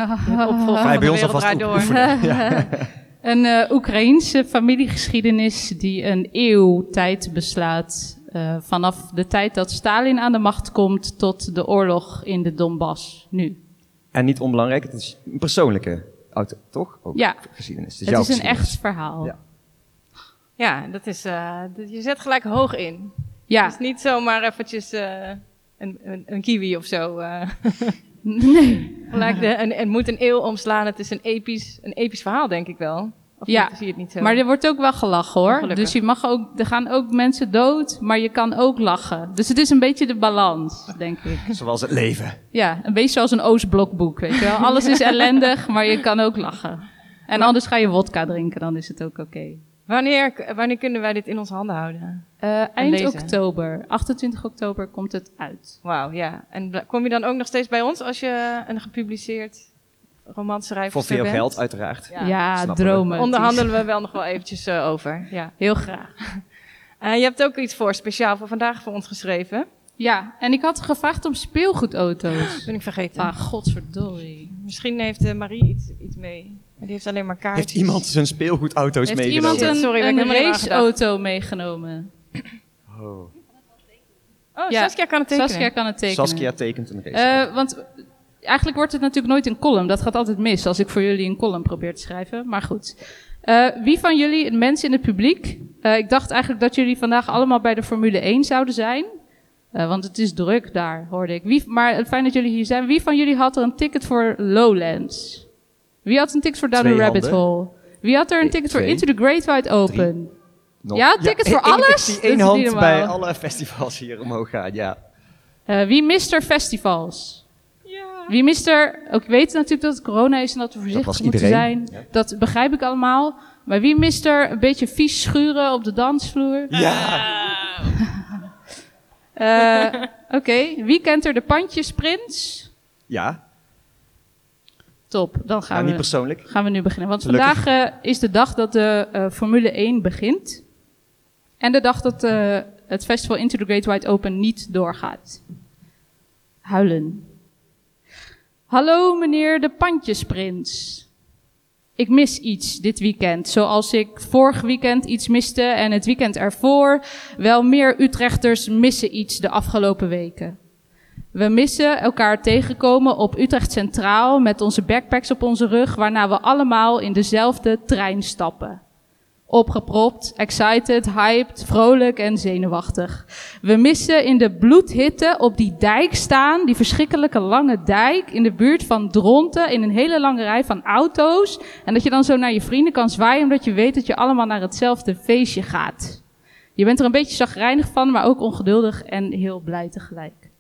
Bij de ons alvast door. Ja. Een eh Oekraïense familiegeschiedenis die een eeuw tijd beslaat. eh, vanaf de tijd dat Stalin aan de macht komt tot de oorlog in de Donbass nu. En niet onbelangrijk, het is een persoonlijke auto, toch? Ook Ja. geschiedenis. Het is een geschiedenis. echt verhaal. Ja. Ja, dat is, eh, je zet gelijk hoog in. Ja, Het is niet zomaar eventjes eh, een, een, een kiwi of zo. eh. nee. gelijk de, en, en moet een eeuw omslaan. Het is een episch, een episch verhaal, denk ik wel. Of Ja, niet, zie je het niet zo? Maar er wordt ook wel gelachen hoor. Gelukkig. Dus je mag ook, er gaan ook mensen dood, maar je kan ook lachen. Dus het is een beetje de balans, denk ik. Zoals het leven. Ja, een beetje zoals een Oostblokboek, weet je wel. Alles is ellendig, maar je kan ook lachen. En anders ga je wodka drinken, dan is het ook oké. Wanneer, wanneer kunnen wij dit in onze handen houden? Eh, eind lezen. oktober, 28 oktober komt het uit. Wauw, ja. En kom je dan ook nog steeds bij ons als je een gepubliceerd romanschrijver Voor veel bent? geld, uiteraard. Ja. Dromen. Onderhandelen we wel nog wel eventjes eh, over. Ja. Heel graag. Eh, je hebt ook iets voor, speciaal voor vandaag voor ons geschreven. Ja, en ik had gevraagd om speelgoedauto's. Ben ik vergeten. Ah, godverdorie. Misschien heeft Marie iets, iets mee. Maar die heeft alleen maar kaartjes. Heeft iemand zijn speelgoedauto's Heeft meegenomen? iemand een, Sorry, een raceauto meegenomen? Oh. Oh, Ja, Saskia kan het tekenen. Saskia kan het tekenen. Saskia tekent een race. Eh, want eigenlijk wordt het natuurlijk nooit een column. Dat gaat altijd mis als ik voor jullie een column probeer te schrijven. Maar goed. Eh, wie van jullie, mensen in het publiek... eh, ik dacht eigenlijk dat jullie vandaag allemaal bij de Formule 1 zouden zijn. Eh, want het is druk daar, hoorde ik. Wie, maar fijn dat jullie hier zijn. Wie van jullie had er een ticket voor Lowlands? Wie had een ticket voor Down the Rabbit handen. Hole? Wie had er een Nee, ticket voor twee. Into the Great Wide Open? Nog- ja, tickets voor één- alles? Ik zie Dat één hand normaal. bij alle festivals hier omhoog gaan, ja. Eh, wie mist er festivals? Wie mist er... Ook weet natuurlijk dat het corona is en dat we voorzichtig was moeten iedereen. zijn. Dat begrijp ik allemaal. Maar wie mist er een beetje vies schuren op de dansvloer? Ja! Eh, Oké, wie kent er de pandjesprins? Ja, Top, dan nou, gaan, niet we, persoonlijk. gaan we nu beginnen. Want Gelukkig. vandaag eh, is de dag dat de eh, Formule 1 begint. En de dag dat eh, het festival Into the Great Wide Open niet doorgaat. Huilen. Hallo meneer de Pandjesprins. Ik mis iets dit weekend, zoals ik vorig weekend iets miste en het weekend ervoor. Wel meer Utrechters missen iets de afgelopen weken. We missen elkaar tegenkomen op Utrecht Centraal met onze backpacks op onze rug, waarna we allemaal in dezelfde trein stappen. Opgepropt, excited, hyped, vrolijk en zenuwachtig. We missen in de bloedhitte op die dijk staan, die verschrikkelijke lange dijk in de buurt van Dronten, in een hele lange rij van auto's. En dat je dan zo naar je vrienden kan zwaaien, omdat je weet dat je allemaal naar hetzelfde feestje gaat. Je bent er een beetje zagrijnig van, maar ook ongeduldig en heel blij tegelijk.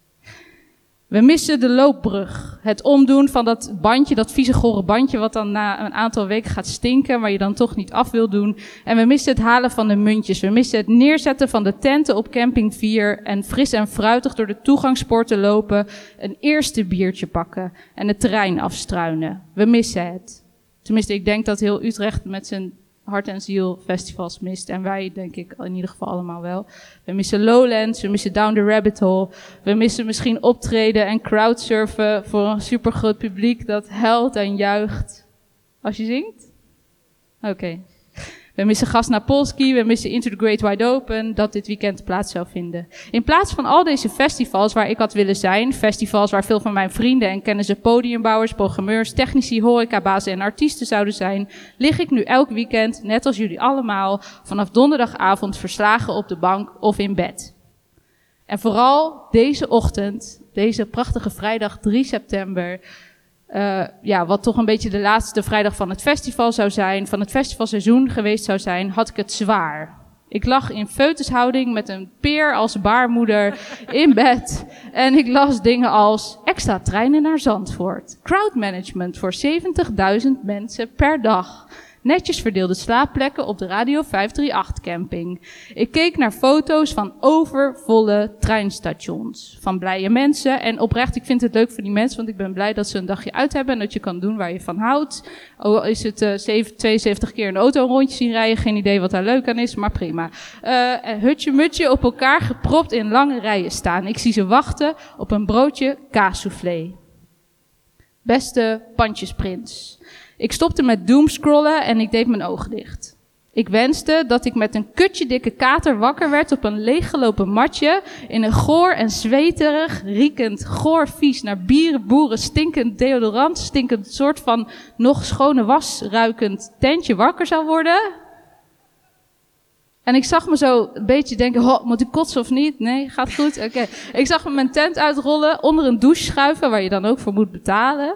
We missen de loopbrug. Het omdoen van dat bandje, dat vieze gore bandje, wat dan na een aantal weken gaat stinken, maar je dan toch niet af wil doen. En we missen het halen van de muntjes. We missen het neerzetten van de tenten op camping 4 en fris en fruitig door de toegangspoorten lopen, een eerste biertje pakken en de terrein afstruinen. We missen het. Tenminste, ik denk dat heel Utrecht met zijn hart en ziel festivals mist. En wij, denk ik, in ieder geval allemaal wel. We missen Lowlands, we missen Down the Rabbit Hole. We missen misschien optreden en crowdsurfen voor een supergroot publiek dat huilt en juicht als je zingt. Oké. We missen Gas naar we missen Into the Great Wide Open, dat dit weekend plaats zou vinden. In plaats van al deze festivals waar ik had willen zijn, festivals waar veel van mijn vrienden en kennissen podiumbouwers, programmeurs, technici, horecabazen en artiesten zouden zijn, lig ik nu elk weekend, net als jullie allemaal, vanaf donderdagavond verslagen op de bank of in bed. En vooral deze ochtend, deze prachtige vrijdag 3 september, uh, ja, wat toch een beetje de laatste vrijdag van het festival zou zijn, van het festivalseizoen geweest zou zijn, had ik het zwaar. Ik lag in feutushouding met een peer als baarmoeder in bed. En ik las dingen als extra treinen naar Zandvoort. Crowdmanagement voor 70.000 mensen per dag. Netjes verdeelde slaapplekken op de Radio 538 camping. Ik keek naar foto's van overvolle treinstations. Van blije mensen. En oprecht, ik vind het leuk voor die mensen, want ik ben blij dat ze een dagje uit hebben en dat je kan doen waar je van houdt. Al is het uh, 72 keer een auto rondje zien rijden, geen idee wat daar leuk aan is, maar prima. Uh, hutje mutje op elkaar gepropt in lange rijen staan. Ik zie ze wachten op een broodje kaassoufflé. Beste pandjesprins. Ik stopte met doomscrollen en ik deed mijn ogen dicht. Ik wenste dat ik met een kutje dikke kater wakker werd op een leeggelopen matje in een goor en zweterig, riekend, goor vies naar bieren, boeren, stinkend deodorant, stinkend soort van nog schone was ruikend tentje wakker zou worden. En ik zag me zo een beetje denken, oh, moet ik kotsen of niet? Nee, gaat goed? Oké. Ik zag me mijn tent uitrollen, onder een douche schuiven, waar je dan ook voor moet betalen.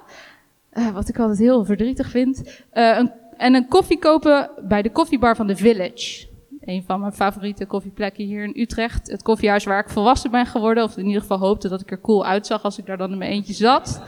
Uh, wat ik altijd heel verdrietig vind. Uh, een, en een koffie kopen bij de koffiebar van The Village. Een van mijn favoriete koffieplekken hier in Utrecht. Het koffiehuis waar ik volwassen ben geworden. Of in ieder geval hoopte dat ik er cool uitzag als ik daar dan in mijn eentje zat.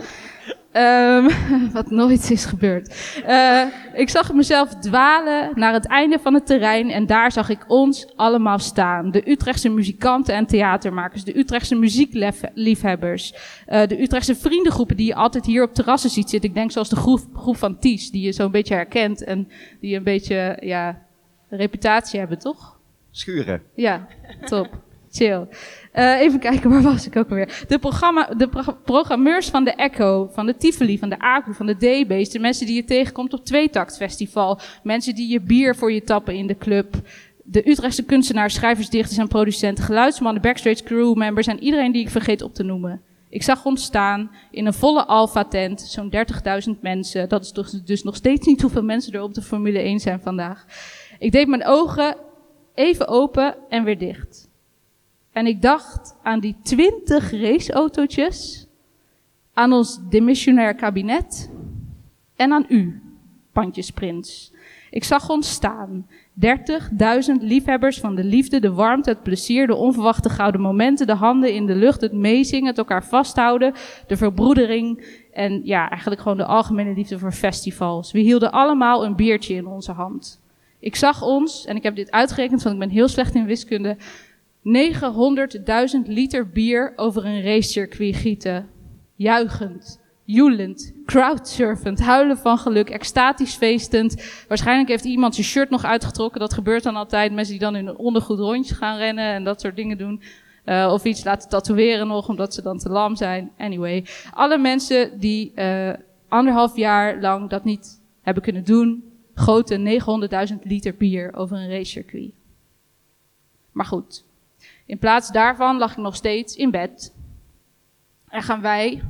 Um, wat nooit is gebeurd. Uh, ik zag mezelf dwalen naar het einde van het terrein en daar zag ik ons allemaal staan. De Utrechtse muzikanten en theatermakers, de Utrechtse muziekliefhebbers, uh, de Utrechtse vriendengroepen die je altijd hier op terrassen ziet zitten. Ik denk zoals de groep, groep van Ties, die je zo'n beetje herkent en die een beetje, ja, reputatie hebben, toch? Schuren. Ja, top. Chill. Eh, even kijken, waar was ik ook alweer? De, programma, de pro- programmeurs van de Echo, van de Tivoli, van de ACU, van de D-Base. De mensen die je tegenkomt op Tweetakt Festival. Mensen die je bier voor je tappen in de club. De Utrechtse kunstenaars, schrijvers, dichters en producenten. Geluidsmannen, backstage crew members en iedereen die ik vergeet op te noemen. Ik zag ons staan in een volle Alpha-tent, zo'n 30.000 mensen. Dat is dus nog steeds niet hoeveel mensen er op de Formule 1 zijn vandaag. Ik deed mijn ogen even open en weer dicht. En ik dacht aan die 20 raceautootjes, aan ons demissionair kabinet en aan u, Pandjesprins. Ik zag ons staan. 30.000 liefhebbers van de liefde, de warmte, het plezier, de onverwachte gouden momenten, de handen in de lucht, het meezingen, het elkaar vasthouden, de verbroedering en ja, eigenlijk gewoon de algemene liefde voor festivals. We hielden allemaal een biertje in onze hand. Ik zag ons, en ik heb dit uitgerekend, want ik ben heel slecht in wiskunde, 900.000 liter bier over een racecircuit gieten. Juichend, joelend, crowdsurfend, huilen van geluk, extatisch feestend. Waarschijnlijk heeft iemand zijn shirt nog uitgetrokken. Dat gebeurt dan altijd. Mensen die dan in een ondergoed rondjes gaan rennen en dat soort dingen doen. Uh, of iets laten tatoeëren nog, omdat ze dan te lam zijn. Anyway, alle mensen die uh, anderhalf jaar lang dat niet hebben kunnen doen, goten 900.000 liter bier over een racecircuit. Maar goed, in plaats daarvan lag ik nog steeds in bed. En gaan wij,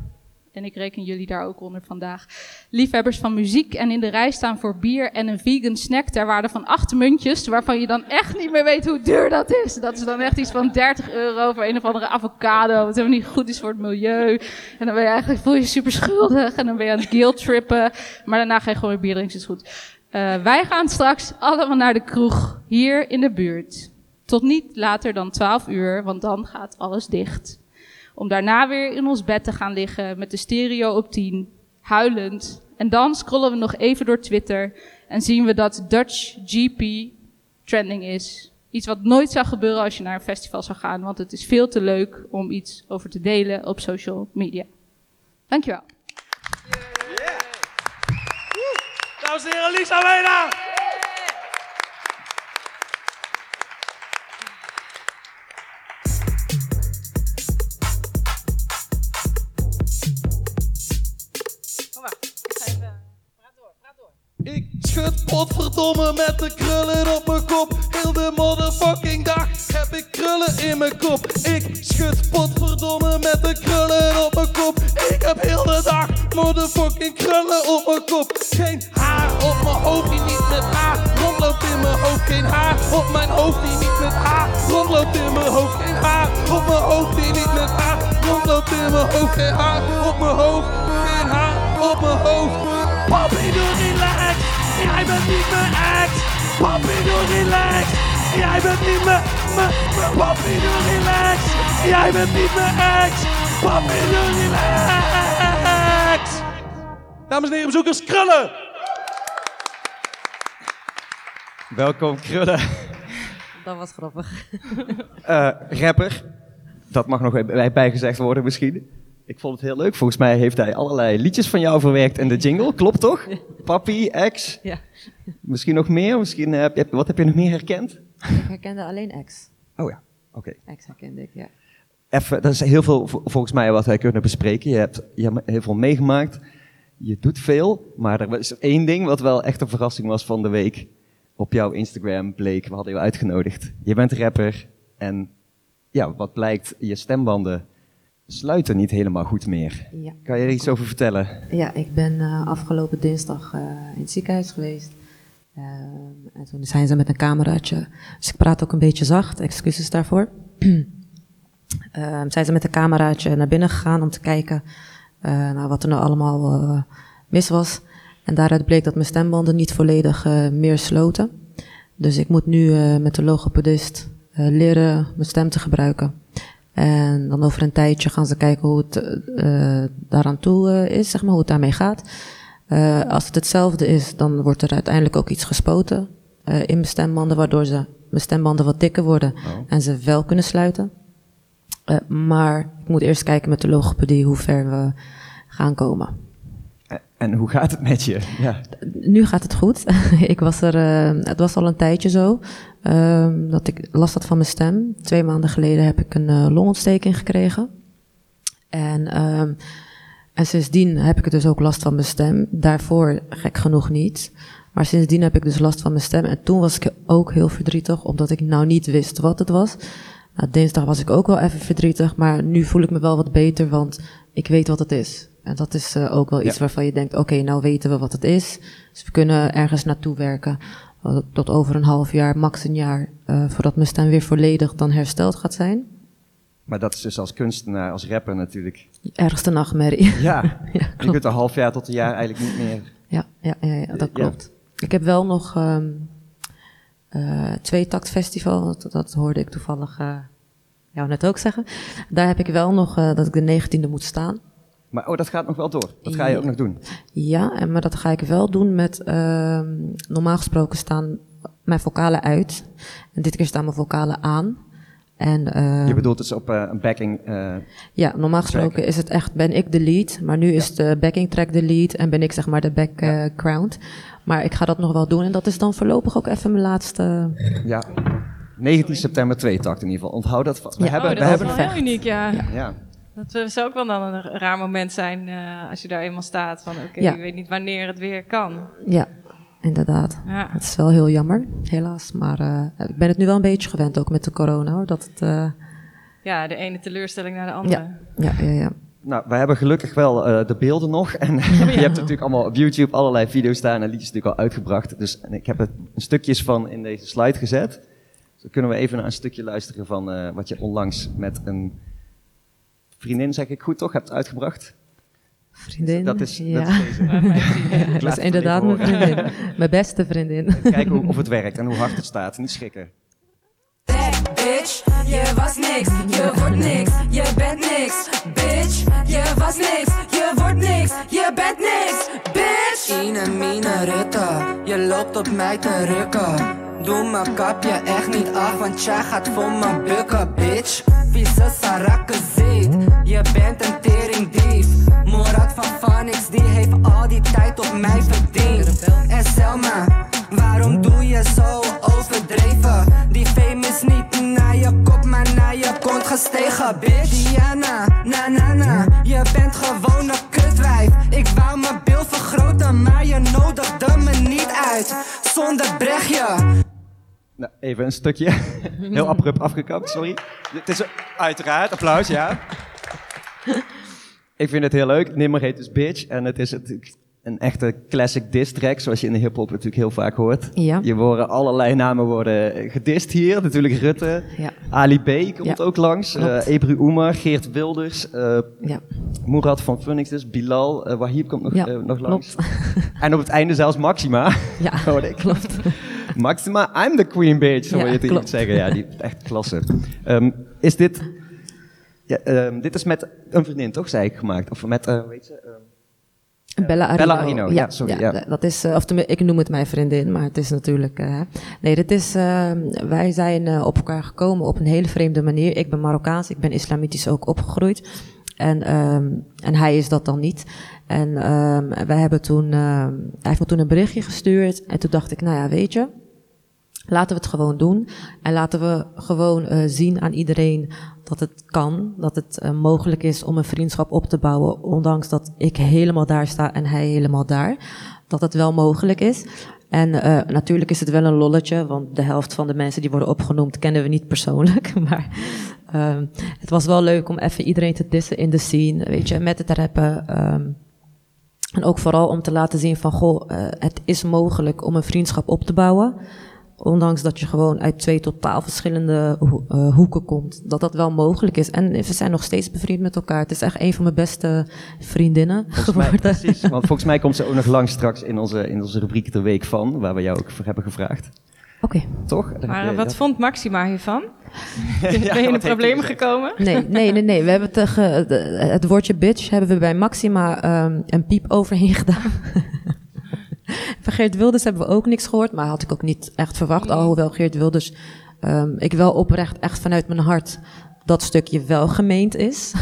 en ik reken jullie daar ook onder vandaag, liefhebbers van muziek en in de rij staan voor bier en een vegan snack ter waarde van acht muntjes, waarvan je dan echt niet meer weet hoe duur dat is. Dat is dan echt iets van 30 euro voor een of andere avocado, wat helemaal niet goed is voor het milieu. En dan ben je eigenlijk, voel je super schuldig en dan ben je aan het guilt trippen, maar daarna ga je gewoon weer bier drinken, is goed. Uh, wij gaan straks allemaal naar de kroeg hier in de buurt. Tot niet later dan 12 uur, want dan gaat alles dicht. Om daarna weer in ons bed te gaan liggen met de stereo op 10, huilend. En dan scrollen we nog even door Twitter en zien we dat Dutch GP trending is. Iets wat nooit zou gebeuren als je naar een festival zou gaan, want het is veel te leuk om iets over te delen op social media. Dankjewel. Dames en heren, Lisa! Ik schud potverdomme met de krullen op mijn kop. Heel de motherfucking dag heb ik krullen in mijn kop. Ik schud potverdomme met de krullen op mijn kop. Ik heb heel de dag motherfucking krullen op mijn kop. Geen haar op mijn hoofd die niet met haar rondloopt in mijn hoofd. Geen haar op mijn hoofd die niet met haar rondloopt in mijn hoofd. Geen haar op mijn hoofd die niet met haar rondloopt in mijn hoofd. Geen haar op mijn hoofd. Geen haar op mijn hoofd. Papi, doe relax. Jij bent niet mijn ex. Papi, doe relax. Jij bent niet mijn, papi, doe relax. Jij bent niet mijn ex. Papi, doe relax. Dames en heren, bezoekers, krullen. Welkom, Krullen. Dat was grappig. Uh, rapper. Dat mag nog bij bijgezegd worden misschien. Ik vond het heel leuk. Volgens mij heeft hij allerlei liedjes van jou verwerkt in de jingle. Klopt toch? Papi, ex. Ja. Misschien nog meer? Misschien, uh, heb, wat heb je nog meer herkend? Ik herkende alleen ex. Oh ja, oké. Okay. Ex herkende ik, ja. Even, dat is heel veel volgens mij wat wij kunnen bespreken. Je hebt, je hebt heel veel meegemaakt. Je doet veel. Maar er was één ding wat wel echt een verrassing was van de week. Op jouw Instagram bleek, we hadden je uitgenodigd. Je bent rapper en ja, wat blijkt, je stembanden sluiten niet helemaal goed meer. Ja. Kan je er iets over vertellen? Ja, ik ben uh, afgelopen dinsdag uh, in het ziekenhuis geweest. Uh, en toen zijn ze met een cameraatje. Dus ik praat ook een beetje zacht, excuses daarvoor. zijn ze met een cameraatje naar binnen gegaan om te kijken naar wat er nou allemaal mis was. En daaruit bleek dat mijn stembanden niet volledig meer sloten. Dus ik moet nu met de logopedist leren mijn stem te gebruiken. En dan over een tijdje gaan ze kijken hoe het uh, daaraan toe uh, is, zeg maar, hoe het daarmee gaat. Uh, als het hetzelfde is, dan wordt er uiteindelijk ook iets gespoten in mijn stembanden, waardoor ze, mijn stembanden wat dikker worden oh. en ze wel kunnen sluiten. maar ik moet eerst kijken met de logopedie hoe ver we gaan komen. En hoe gaat het met je? Ja. Nu gaat het goed. ik was er, eh, het was al een tijdje zo, ehm, dat ik last had van mijn stem. Twee maanden geleden heb ik een eh, longontsteking gekregen. En, ehm, en sindsdien heb ik dus ook last van mijn stem. Daarvoor gek genoeg niet. Maar sindsdien heb ik dus last van mijn stem. En toen was ik ook heel verdrietig, omdat ik nou niet wist wat het was. Nou, dinsdag was ik ook wel even verdrietig, maar nu voel ik me wel wat beter, want ik weet wat het is. En dat is uh, ook wel iets Ja. waarvan je denkt, oké, nou weten we wat het is. Dus we kunnen ergens naartoe werken. Uh, tot over een half jaar, max een jaar, uh, voordat mijn stem weer volledig dan hersteld gaat zijn. Maar dat is dus als kunstenaar, als rapper natuurlijk. Ergste nachtmerrie. Ja, ja, je kunt een half jaar tot een jaar eigenlijk niet meer... Ja, ja, ja, ja dat klopt. Ik heb wel nog um, uh, twee takt festival, dat, dat, hoorde ik toevallig uh, jou net ook zeggen. Daar heb ik wel nog uh, dat ik de 19e moet staan. Maar oh, dat gaat nog wel door. Dat ga je ook nog doen. Ja, en, maar dat ga ik wel doen met, uh, normaal gesproken staan mijn vocalen uit. En dit keer staan mijn vocalen aan. En, uh, je bedoelt dus op uh, een backing. Uh, ja, normaal gesproken track. is het echt, ben ik de lead. Maar nu is de backing track de lead en ben ik zeg maar de background. Ja. Maar ik ga dat nog wel doen en dat is dan voorlopig ook even mijn laatste. Ja. 19 september twee takt in ieder geval. Onthoud dat. We ja. hebben, oh, dat we is hebben wel heel uniek, ja. ja. Dat zou ook wel dan een raar moment zijn uh, als je daar eenmaal staat van oké, okay, ja. je weet niet wanneer het weer kan. Ja, inderdaad. Ja. Het is wel heel jammer, helaas. Maar uh, ik ben het nu wel een beetje gewend, ook met de corona hoor. Dat het, uh... Ja, de ene teleurstelling naar de andere. Ja, ja, ja. ja. Nou, wij hebben gelukkig wel uh, de beelden nog. En oh, ja. je hebt natuurlijk allemaal op YouTube allerlei video's staan en liedjes natuurlijk al uitgebracht. Dus en ik heb er een stukjes van in deze slide gezet. Dus dan kunnen we even naar een stukje luisteren van uh, wat je onlangs met een vriendin, zeg ik goed toch, hebt uitgebracht. Vriendin? Dat is, ja. dat is deze. ja, dat is inderdaad mijn vriendin. mijn beste vriendin. Kijken hoe, of het werkt en hoe hard het staat. Niet schrikken. Bad bitch, je was niks, je wordt niks, je bent niks. Bitch, je was niks, je wordt niks, je bent niks. Bitch! Ine, mine, Rutte, je loopt op mij te rukken. Doe mijn kapje echt niet af, want jij gaat voor me bukken, bitch. Vieze sarakken ziet, je bent een teringdief. Morat van Phoenix, die heeft al die tijd op mij verdiend. En Selma, waarom doe je zo overdreven? Die fame is niet naar je kop, maar naar je kont gestegen, bitch. Diana, na na na, je bent gewoon een kutwijf. Ik wou mijn bil vergroten, maar je nodigde me niet uit. Zonder brechtje. Nou, even een stukje. Heel abrupt afgekapt, sorry. Het is uiteraard, applaus, ja. Ik vind het heel leuk. Nimmer heet dus Bitch. En het is natuurlijk een echte classic diss track, zoals je in de hip-hop natuurlijk heel vaak hoort. Ja. Je worden allerlei namen worden gedist hier. Natuurlijk Rutte. Ja. Ali B komt Ja. ook langs. Uh, Ebru Oemar, Geert Wilders. Uh, Ja. Murat van Phoenix dus. Bilal. Uh, Wahib komt nog, nog langs. klopt. En op het einde zelfs Maxima. Ja, hoorde ik. klopt. Maxima, I'm the queen bitch, zo wil je het klopt. zeggen. Ja, die echt klasse. Um, is dit... Ja, um, dit is met een vriendin, toch, zei ik, gemaakt? Of met, uh, ze? Um, Bella Arino. Bella Arino, ja, sorry, ja. Dat is, uh, of ik noem het mijn vriendin, maar het is natuurlijk. Uh, nee, dit is. Uh, wij zijn uh, op elkaar gekomen op een hele vreemde manier. Ik ben Marokkaans, ik ben islamitisch ook opgegroeid. En, um, en hij is dat dan niet. En um, wij hebben toen. hij heeft me toen een berichtje gestuurd. En toen dacht ik, nou ja, weet je. Laten we het gewoon doen. En laten we gewoon uh, zien aan iedereen dat het kan. Dat het uh, mogelijk is om een vriendschap op te bouwen. Ondanks dat ik helemaal daar sta en hij helemaal daar. Dat het wel mogelijk is. En uh, natuurlijk is het wel een lolletje. Want de helft van de mensen die worden opgenoemd kennen we niet persoonlijk. Maar um, het was wel leuk om even iedereen te dissen in de scene. Weet je, met het rappen. Um, en ook vooral om te laten zien van, goh, het is mogelijk om een vriendschap op te bouwen ondanks dat je gewoon uit twee totaal verschillende ho uh, hoeken komt, dat dat wel mogelijk is. En we zijn nog steeds bevriend met elkaar. Het is echt een van mijn beste vriendinnen volgens geworden. Mij, precies, want volgens mij komt ze ook nog lang straks in onze, in onze rubriek de week van, waar we jou ook voor hebben gevraagd. Oké. Okay. Toch? Maar je, wat dat... vond Maxima hiervan? ja, ben je in de problemen gekomen? Nee, nee, nee, nee. We hebben tegen het woordje bitch hebben we bij Maxima um, een piep overheen gedaan. Van Geert Wilders hebben we ook niks gehoord, maar had ik ook niet echt verwacht. Alhoewel Geert Wilders, um, ik wel oprecht echt vanuit mijn hart dat stukje wel gemeend is.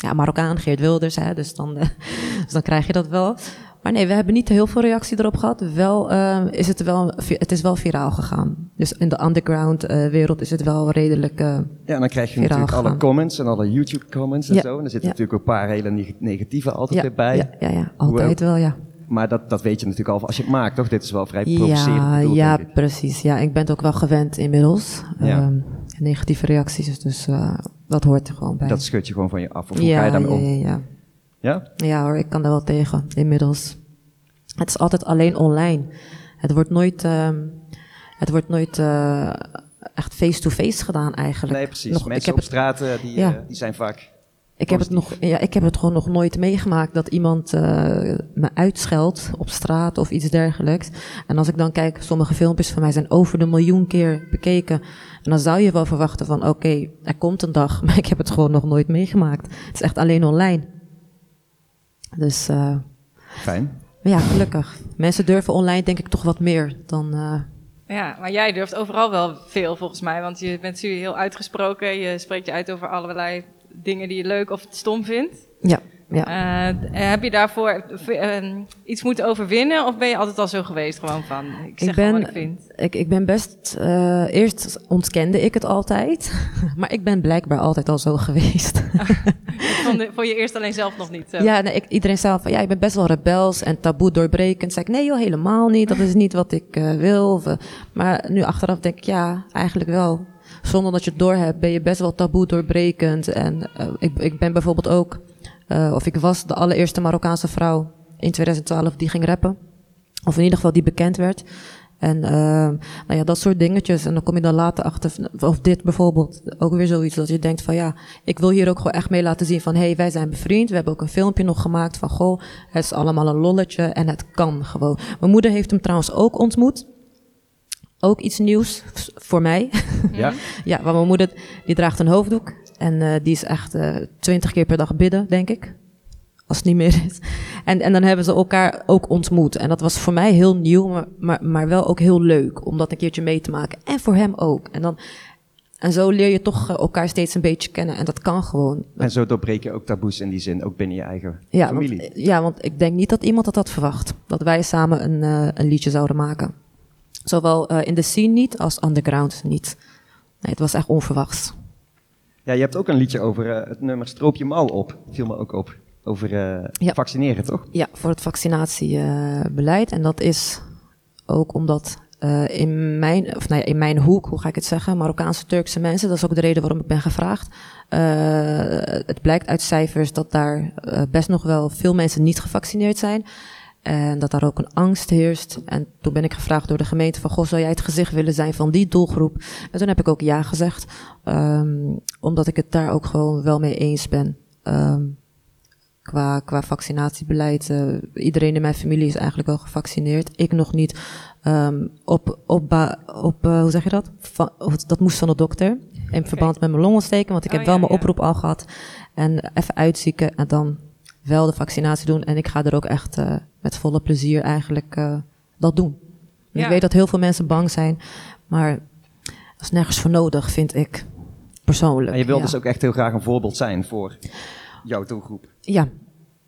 Ja, Marokkaan, Geert Wilders, hè, dus, dan, uh, dus dan krijg je dat wel. Maar nee, we hebben niet heel veel reactie erop gehad. Wel eh, is het wel, het is wel viraal gegaan. Dus in de underground eh, wereld is het wel redelijk. eh, Ja, en dan krijg je natuurlijk alle comments en alle YouTube comments en Ja, zo. En er zitten ja. natuurlijk ook een paar hele neg- negatieve altijd ja, weer bij. ja, ja, ja, altijd wel, ja. Maar dat, dat weet je natuurlijk al als je het maakt, toch? Dit is wel vrij provocerend Ja, bedoeld, ja, precies. Ja, ik ben het ook wel gewend inmiddels. Ja. Ehm, negatieve reacties, dus eh, dat hoort er gewoon bij. Dat schud je gewoon van je af. Of hoe ja, ga je daarmee om? ja, ja, ja. Ja? Hoor, ik kan daar wel tegen, inmiddels. Het is altijd alleen online. Het wordt nooit, ehm, het wordt nooit eh, echt face-to-face gedaan eigenlijk. Nee, precies. Nog- ik Mensen heb op straat eh, die, die zijn vaak... Ik heb, het nog, ja, ik heb het gewoon nog nooit meegemaakt dat iemand eh, me uitscheldt op straat of iets dergelijks. En als ik dan kijk, sommige filmpjes van mij zijn over de miljoen keer bekeken. En dan zou je wel verwachten van oké, er komt een dag, maar ik heb het gewoon nog nooit meegemaakt. Het is echt alleen online. Dus eh, Fijn. maar ja, gelukkig. Mensen durven online denk ik toch wat meer dan... eh, Ja, maar jij durft overal wel veel volgens mij. Want je bent natuurlijk heel uitgesproken. Je spreekt je uit over allerlei dingen die je leuk of stom vindt. ja, ja. Eh, heb je daarvoor eh, iets moeten overwinnen? Of ben je altijd al zo geweest? Gewoon van, ik zeg Ik ben, wat ik vind. ik, ik ben best. eh, eerst ontkende ik het altijd. maar ik ben blijkbaar altijd al zo geweest. Vond, vond je eerst alleen zelf nog niet zo. ja, nee, ik, iedereen zei van ja, ik ben best wel rebels en taboe doorbrekend. Zei ik nee, joh, helemaal niet. Dat is niet wat ik eh, wil. Of, eh, maar nu achteraf denk ik ja, eigenlijk wel. Zonder dat je het doorhebt, ben je best wel taboe doorbrekend. En eh, ik, ik ben bijvoorbeeld ook, eh, of ik was de allereerste Marokkaanse vrouw in 2012 die ging rappen. Of in ieder geval die bekend werd. En eh, nou ja, dat soort dingetjes. En dan kom je dan later achter, of dit bijvoorbeeld, ook weer zoiets dat je denkt van ja, ik wil hier ook gewoon echt mee laten zien van hé, hey, wij zijn bevriend. We hebben ook een filmpje nog gemaakt van goh, het is allemaal een lolletje en het kan gewoon. Mijn moeder heeft hem trouwens ook ontmoet. Ook iets nieuws voor mij. Ja? ja, want mijn moeder die draagt een hoofddoek. En eh, die is echt twintig keer per dag bidden, denk ik. Als het niet meer is. En, en dan hebben ze elkaar ook ontmoet. En dat was voor mij heel nieuw, maar, maar, maar wel ook heel leuk om dat een keertje mee te maken. En voor hem ook. En, dan, en zo leer je toch eh, elkaar steeds een beetje kennen. En dat kan gewoon. En zo doorbreek je ook taboes in die zin, ook binnen je eigen Ja familie. want, ja, want ik denk niet dat iemand dat had verwacht. Dat wij samen een, eh, een liedje zouden maken. Zowel eh, in de scene niet als underground niet. Nee, het was echt onverwachts. Ja, je hebt ook een liedje over eh, het nummer Stroop je mouw op. Viel me ook op. Over eh, Ja. vaccineren, toch? Ja, voor het vaccinatiebeleid. en dat is ook omdat in, mijn, of nou ja, in mijn hoek, hoe ga ik het zeggen, Marokkaanse Turkse mensen, dat is ook de reden waarom ik ben gevraagd. Het blijkt uit cijfers dat daar best nog wel veel mensen niet gevaccineerd zijn. En dat daar ook een angst heerst. En toen ben ik gevraagd door de gemeente van... Goh, zou jij het gezicht willen zijn van die doelgroep? En toen heb ik ook ja gezegd. ehm, omdat ik het daar ook gewoon wel mee eens ben. Ehm, qua, qua vaccinatiebeleid. eh, iedereen in mijn familie is eigenlijk al gevaccineerd. Ik nog niet. Ehm, op, op, op eh, hoe zeg je dat? Dat moest van de dokter. In verband met mijn longontsteking. Want ik Oh, heb wel ja, mijn ja. oproep al gehad. En even uitzieken en dan wel de vaccinatie doen. En ik ga er ook echt eh, met volle plezier eigenlijk eh, dat doen. Ja. Ik weet dat heel veel mensen bang zijn. Maar dat is nergens voor nodig, vind ik. Persoonlijk. En je wil ja. dus ook echt heel graag een voorbeeld zijn voor jouw doelgroep. Ja,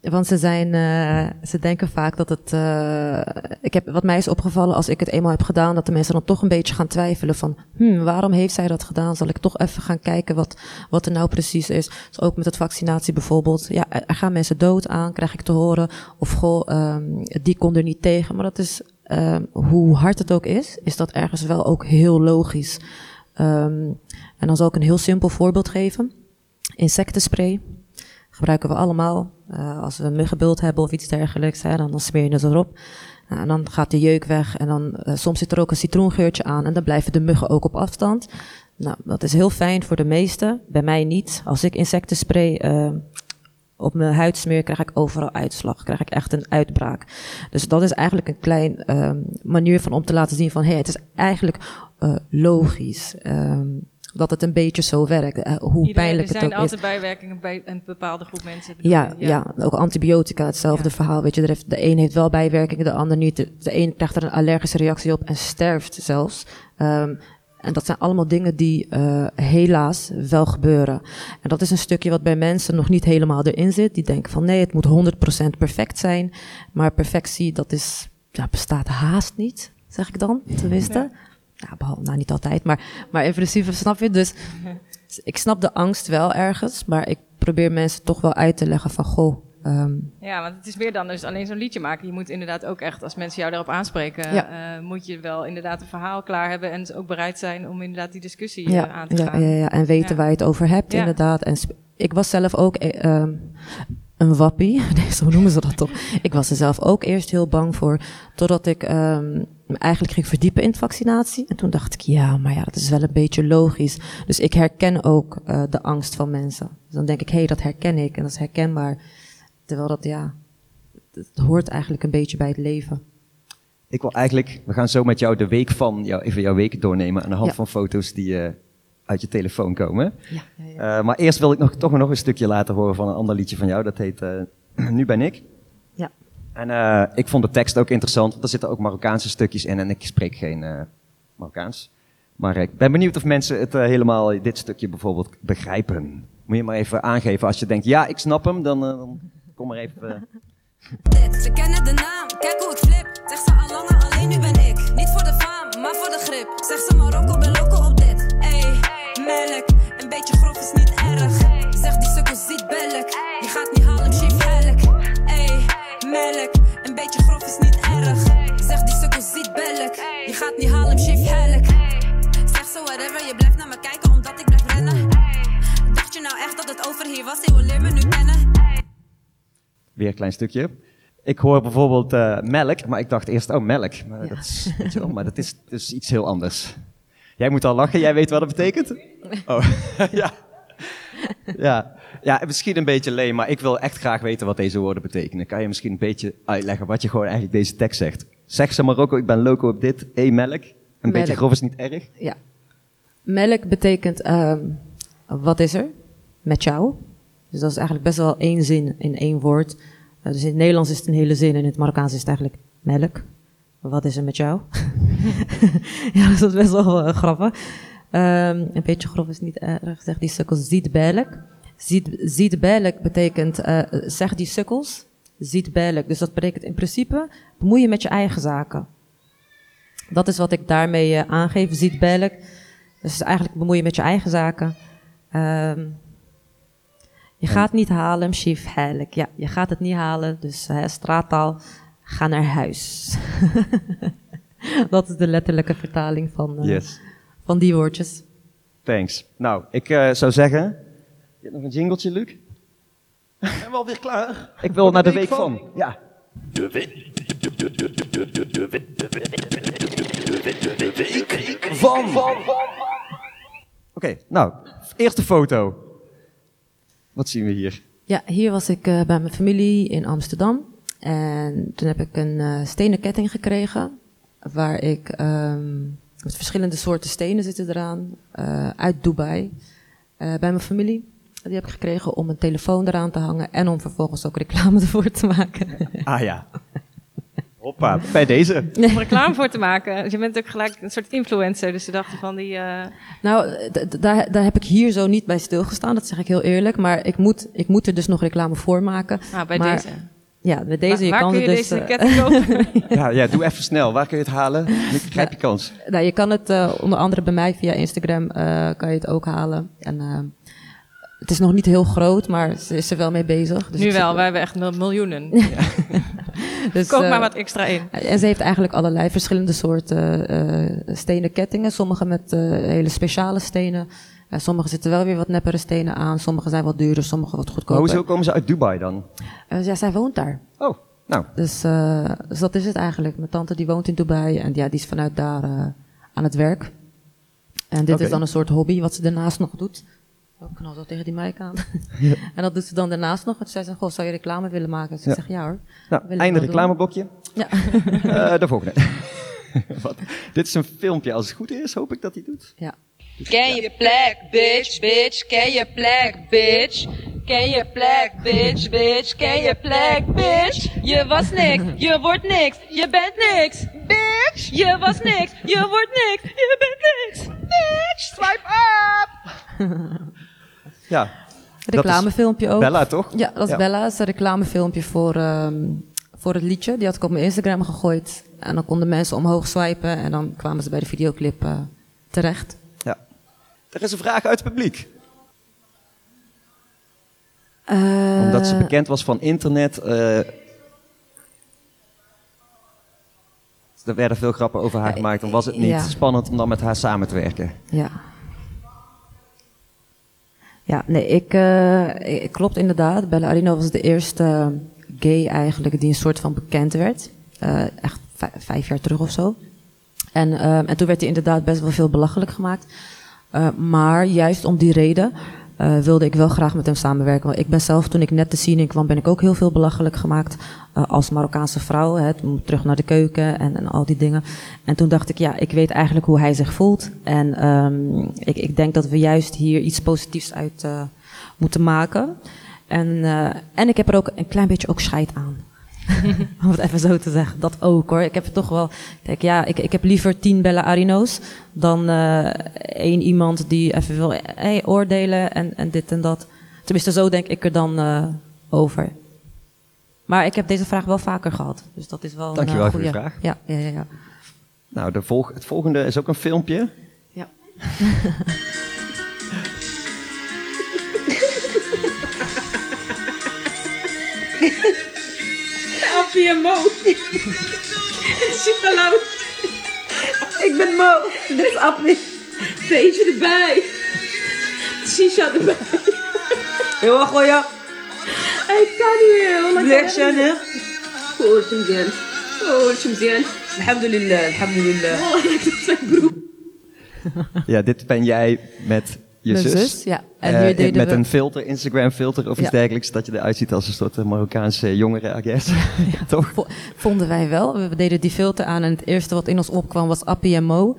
want ze, zijn, eh, ze denken vaak dat het. eh, ik heb, wat mij is opgevallen als ik het eenmaal heb gedaan, dat de mensen dan toch een beetje gaan twijfelen van, hmm, waarom heeft zij dat gedaan? Zal ik toch even gaan kijken wat, wat er nou precies is? Dus ook met het vaccinatie bijvoorbeeld. Ja, er gaan mensen dood aan, krijg ik te horen. Of goh, ehm, die kon er niet tegen. Maar dat is, ehm, hoe hard het ook is, is dat ergens wel ook heel logisch. Ehm, en dan zal ik een heel simpel voorbeeld geven. Insectenspray gebruiken we allemaal. Eh, als we een muggenbult hebben of iets dergelijks, hè, dan, dan smeer je het erop. Nou, en dan gaat de jeuk weg en dan eh, soms zit er ook een citroengeurtje aan en dan blijven de muggen ook op afstand. Nou, dat is heel fijn voor de meesten, bij mij niet. Als ik insectenspray eh, op mijn huid smeer, krijg ik overal uitslag, krijg ik echt een uitbraak. Dus dat is eigenlijk een klein ehm, manier van om te laten zien van, hé, hey, het is eigenlijk eh, logisch. ehm, dat het een beetje zo werkt, eh, hoe Iedereen- pijnlijk er het zijn ook is. altijd bijwerkingen bij een bepaalde groep mensen. Ja, ja. ook antibiotica, hetzelfde Ja. verhaal. Weet je, er heeft, de een heeft wel bijwerkingen, de ander niet. De, de een krijgt er een allergische reactie op en sterft zelfs. Ehm, En dat zijn allemaal dingen die eh, helaas wel gebeuren. En dat is een stukje wat bij mensen nog niet helemaal erin zit. Die denken van nee, het moet 100% perfect zijn. Maar perfectie, dat is, ja, bestaat haast niet, zeg ik dan, tenminste. Ja, behalve, nou niet altijd, maar, maar in principe snap je. Dus ik snap de angst wel ergens, maar ik probeer mensen toch wel uit te leggen van goh. ehm, Ja, want het is meer dan dus alleen zo'n liedje maken. Je moet inderdaad ook echt, als mensen jou daarop aanspreken, Ja. eh, moet je wel inderdaad een verhaal klaar hebben en ook bereid zijn om inderdaad die discussie ja, eh, aan te ja, gaan. ja, ja, en weten waar je het over hebt, inderdaad. En ik was zelf ook eh, ehm, een wappie, nee, zo noemen ze dat toch. Ik was er zelf ook eerst heel bang voor, totdat ik ehm, me eigenlijk ging verdiepen in vaccinatie. En toen dacht ik, ja, maar ja, dat is wel een beetje logisch. Dus ik herken ook eh, de angst van mensen. Dus dan denk ik, hé, hey, dat herken ik en dat is herkenbaar. Terwijl dat, ja, het hoort eigenlijk een beetje bij het leven. Ik wil eigenlijk, we gaan zo met jou de week van, jou, even jouw week doornemen aan de hand Ja. van foto's die eh, uit je telefoon komen. Ja, ja, ja. Eh, maar eerst wil ik nog, toch nog een stukje laten horen van een ander liedje van jou. Dat heet eh, Nu ben ik. Ja. En eh, ik vond de tekst ook interessant, want er zitten ook Marokkaanse stukjes in en ik spreek geen eh, Marokkaans. Maar ik ben benieuwd of mensen het helemaal, dit stukje bijvoorbeeld, begrijpen. Moet je maar even aangeven als je denkt, ja, ik snap hem, dan, dan kom maar even... Dit, ze kennen de naam, kijk hoe ik flip. Zeg ze al langer, alleen nu ben ik. Niet voor de faam, maar voor de grip. Zeg ze Marokko, was? Eeuwen leer me nu kennen. Weer een klein stukje. Ik hoor bijvoorbeeld eh, melk, maar ik dacht eerst, oh melk. Maar, dat, is, weet je wel, maar dat is dus iets heel anders. Jij moet al lachen, jij weet wat dat betekent? Oh, ja. ja. Ja, misschien een beetje leem, maar ik wil echt graag weten wat deze woorden betekenen. Kan je misschien een beetje uitleggen wat je gewoon eigenlijk deze tekst zegt? Zeg ze Marokko, ik ben loco op dit. E melk. Een Melk. beetje grof is niet erg. Ja. Melk betekent, ehm, wat is er met jou? Dus dat is eigenlijk best wel één zin in één woord. Eh, dus in het Nederlands is het een hele zin en in het Marokkaans is het eigenlijk melk. Wat is er met jou? ja, dat is best wel eh, grappig. Ehm, een beetje grof is niet erg, zegt die sukkels. Ziet belk. Ziet, belk betekent, eh, zeg die sukkels. Ziet belk. Dus dat betekent in principe, bemoei je met je eigen zaken. Dat is wat ik daarmee eh, aangeef. Ziet belk. Dus eigenlijk bemoei je met je eigen zaken. Ehm, je gaat niet halen, chief heilig. Ja, je gaat het niet halen. Dus hè, straattaal, ga naar huis. dat is de letterlijke vertaling van, eh, Yes. van die woordjes. Thanks. Nou, ik eh, zou zeggen... Je hebt nog een jingletje, Luc? Zijn we alweer klaar? Ik wil naar de week van. Ja. Van. Oké, nou, eerste foto. Wat zien we hier? Ja, hier was ik eh, bij mijn familie in Amsterdam. En toen heb ik een eh, stenen ketting gekregen. Waar ik ehm, met verschillende soorten stenen zitten eraan. eh, uit Dubai. bij mijn familie. Die heb ik gekregen om een telefoon eraan te hangen. En om vervolgens ook reclame ervoor te maken. Ah ja. Hoppa, bij deze. Om reclame voor te maken. Dus je bent ook gelijk een soort influencer. Dus ze dachten van die... eh, Nou, daar, daar heb ik hier zo niet bij stilgestaan, dat zeg ik heel eerlijk. Maar ik moet, ik moet er dus nog reclame voor maken. nou, bij Maar- deze. Ja, bij deze. Waar- je waar kan kun je dus, deze eh, ketting kopen? Ja, ja, doe even snel. Waar kun je het halen? Nu grijp je kans. Nou, je kan het eh, onder andere bij mij via Instagram eh, kan je het ook halen. En eh, het is nog niet heel groot, maar ze is er wel mee bezig. Dus nu wel, wij hebben echt mil- miljoenen. dus, Koop eh, maar wat extra in. En ze heeft eigenlijk allerlei verschillende soorten eh, stenen kettingen. Sommige met eh, hele speciale stenen. Eh, sommige zitten wel weer wat neppere stenen aan. Sommige zijn wat duurder, sommige wat Maar goedkoper. hoezo komen ze uit Dubai dan? Eh, ja, zij woont daar. Oh, nou. Dus, eh, dus dat is het eigenlijk. Mijn tante die woont in Dubai en ja, die is vanuit daar eh, aan het werk. En dit is dan een soort hobby wat ze daarnaast nog doet. Ik knal zo tegen die mic aan. en dat doet ze dan daarnaast nog. En toen zei ze, goh, zou je reclame willen maken? Dus Ja. ik zeg, ja hoor. Nou, einde reclameblokje. Ja. Eh, de volgende. Wat? Dit is een filmpje. Als het goed is, hoop ik dat hij doet. ja. Ken je plek, bitch, bitch, ken je plek, bitch. Ken je plek, bitch, bitch, ken je plek, bitch. Je was niks, je wordt niks, je bent niks, bitch. Je was niks, je wordt niks, je bent niks, bitch, swipe up! Ja. Reclamefilmpje ook. Bella, toch? Ja, dat is Ja. Bella. Dat is een reclamefilmpje voor, ehm, voor het liedje. Die had ik op mijn Instagram gegooid. En dan konden mensen omhoog swipen. En dan kwamen ze bij de videoclip eh, terecht. Ja. Er is een vraag uit het publiek. Eh, Omdat ze bekend was van internet. eh, er werden veel grappen over haar gemaakt. Dan was het niet ja. spannend om dan met haar samen te werken. Ja. Ja, nee, ik, ik- klopt inderdaad. Bella Arino was de eerste eh, gay eigenlijk die een soort van bekend werd. Eh, echt vij- vijf jaar terug of zo. En, ehm, en toen werd hij inderdaad best wel veel belachelijk gemaakt. Maar juist om die reden eh, wilde ik wel graag met hem samenwerken. Want ik ben zelf, toen ik net scene in kwam, ben ik ook heel veel belachelijk gemaakt. eh, als Marokkaanse vrouw, hè, terug naar de keuken en, al die dingen. En toen dacht ik, ja, ik weet eigenlijk hoe hij zich voelt. En ehm, ik, ik denk dat we juist hier iets positiefs uit eh, moeten maken. En, en ik heb er ook een klein beetje ook scheid aan. Om het even zo te zeggen. Dat ook hoor. Ik heb het toch wel. Kijk, ja, ik, ik heb liever tien Bella Arino's dan eh, één iemand die even wil hey, oordelen en, en dit en dat. Tenminste, zo denk ik er dan eh, over. Maar ik heb deze vraag wel vaker gehad. Dus dat is wel Dankjewel een voor uh, je goede vraag. Ja, ja, ja. ja. Nou, de volg het volgende is ook een filmpje. Ja. Jappie en Mo. Superloos. Ik ben Mo. Dit is Appie. Beetje erbij. Shisha erbij. Heel erg gooi Ik kan niet heel lang. Black Channel. Oh, Shimzien. Oh, Shimzien. Alhamdulillah, alhamdulillah. Oh, ik heb zijn broek. Ja, dit ben jij met je zus. zus ja. En Eh, deden met we- een filter, Instagram filter of iets dergelijks. Dat je eruit ziet als een soort eh, Marokkaanse jongere, I guess. Toch? Vo- vonden wij wel. We deden die filter aan en het eerste wat in ons opkwam was Appie en Mo.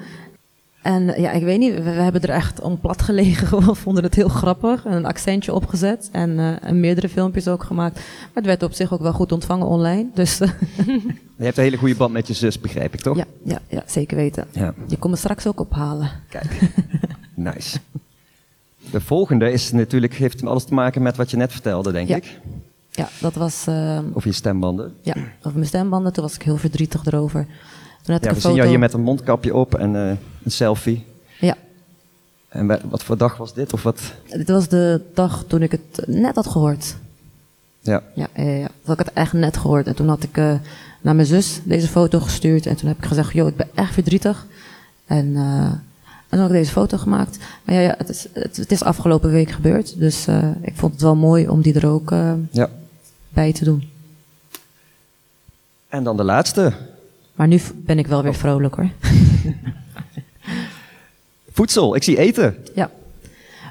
En eh, ja, ik weet niet, we, we hebben er echt om plat gelegen. We vonden het heel grappig. En een accentje opgezet en, en meerdere filmpjes ook gemaakt. Maar het werd op zich ook wel goed ontvangen online. Dus Je hebt een hele goede band met je zus, begrijp ik, toch? ja, ja, ja, zeker weten. Ja. Je komt me straks ook ophalen. Kijk. Nice. De volgende is natuurlijk, heeft alles te maken met wat je net vertelde, denk Ja. ik. Ja, dat was eh, Of je stembanden. ja, over mijn stembanden. Toen was ik heel verdrietig erover. Toen had Ja, ik we een zien foto. jou hier met een mondkapje op en eh, een selfie. Ja. En wa- wat voor dag was dit? Of wat? Dit was de dag toen ik het net had gehoord. Ja. Ja, ja, ja. Toen had ik het echt net gehoord. En toen had ik eh, naar mijn zus deze foto gestuurd. En toen heb ik gezegd, joh, ik ben echt verdrietig. En, eh, en toen had ik deze foto gemaakt. Maar ja, ja het, is, het, het is afgelopen week gebeurd. Dus eh, ik vond het wel mooi om die er ook eh, Ja. bij te doen. En dan de laatste. Maar nu ben ik wel weer vrolijk hoor. Voedsel. Ik zie eten. Ja.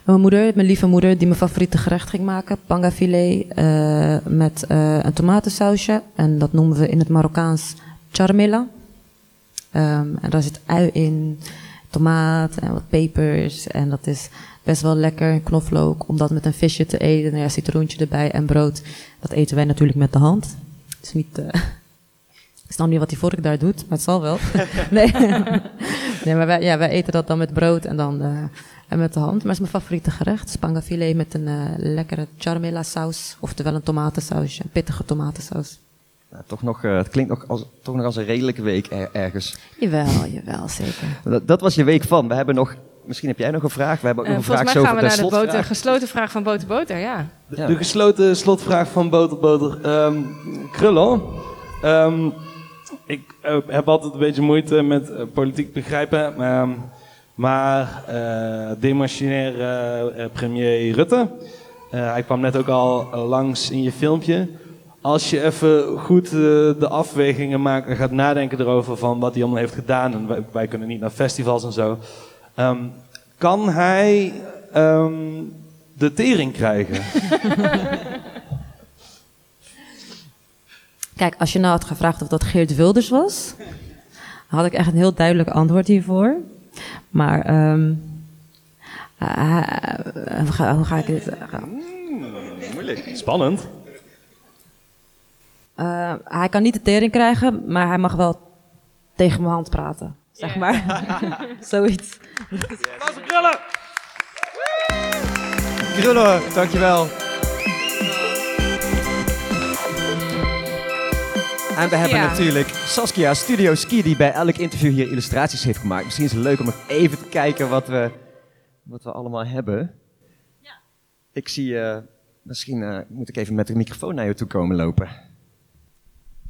Mijn moeder, mijn lieve moeder, die mijn favoriete gerecht ging maken. Pangafilet eh met een tomatensausje. En dat noemen we in het Marokkaans charmela. Ehm, en daar zit ui in, tomaat en wat pepers. En dat is best wel lekker. Knoflook, om dat met een visje te eten. Nou ja, citroentje erbij en brood. Dat eten wij natuurlijk met de hand. Dus niet... eh, ik snap niet wat die vork daar doet, maar het zal wel. nee. nee, maar wij, ja, wij eten dat dan met brood en dan eh, en met de hand. Maar het is mijn favoriete gerecht. Spangafilet met een eh, lekkere charmela saus. Oftewel een tomatensausje, een pittige tomatensaus. Nou, toch nog, eh, het klinkt nog als, toch nog als een redelijke week er- ergens. Jawel, jawel, zeker. Dat, dat was je week van. We hebben nog, misschien heb jij nog een vraag. We hebben ook Eh, nog een volgens vraag mij zo gaan we over naar de boter, gesloten vraag van Boter Boter, ja. De gesloten slotvraag van Boter Boter. Ehm Krullo, ehm, ik eh, heb altijd een beetje moeite met politiek begrijpen. ehm, maar demissionair eh, premier Rutte, eh, hij kwam net ook al langs in je filmpje. Als je even goed eh, de afwegingen maakt en gaat nadenken erover van wat hij allemaal heeft gedaan. En wij, wij kunnen niet naar festivals en zo. ehm, kan hij ehm, de tering krijgen? Kijk, als je nou had gevraagd of dat Geert Wilders was, had ik echt een heel duidelijk antwoord hiervoor. Maar ehm, eh, eh, hoe, ga, hoe ga ik dit? Moeilijk. Spannend. Eh, hij kan niet de tering krijgen, maar hij mag wel tegen mijn hand praten. zeg maar. Zoiets. Krullen! Krullen, dankjewel. En we hebben Ja. natuurlijk Saskia Studio Ski, die bij elk interview hier illustraties heeft gemaakt. Misschien is het leuk om nog even te kijken wat we, wat we allemaal hebben. Ik zie, eh, misschien eh, moet ik even met de microfoon naar je toe komen lopen.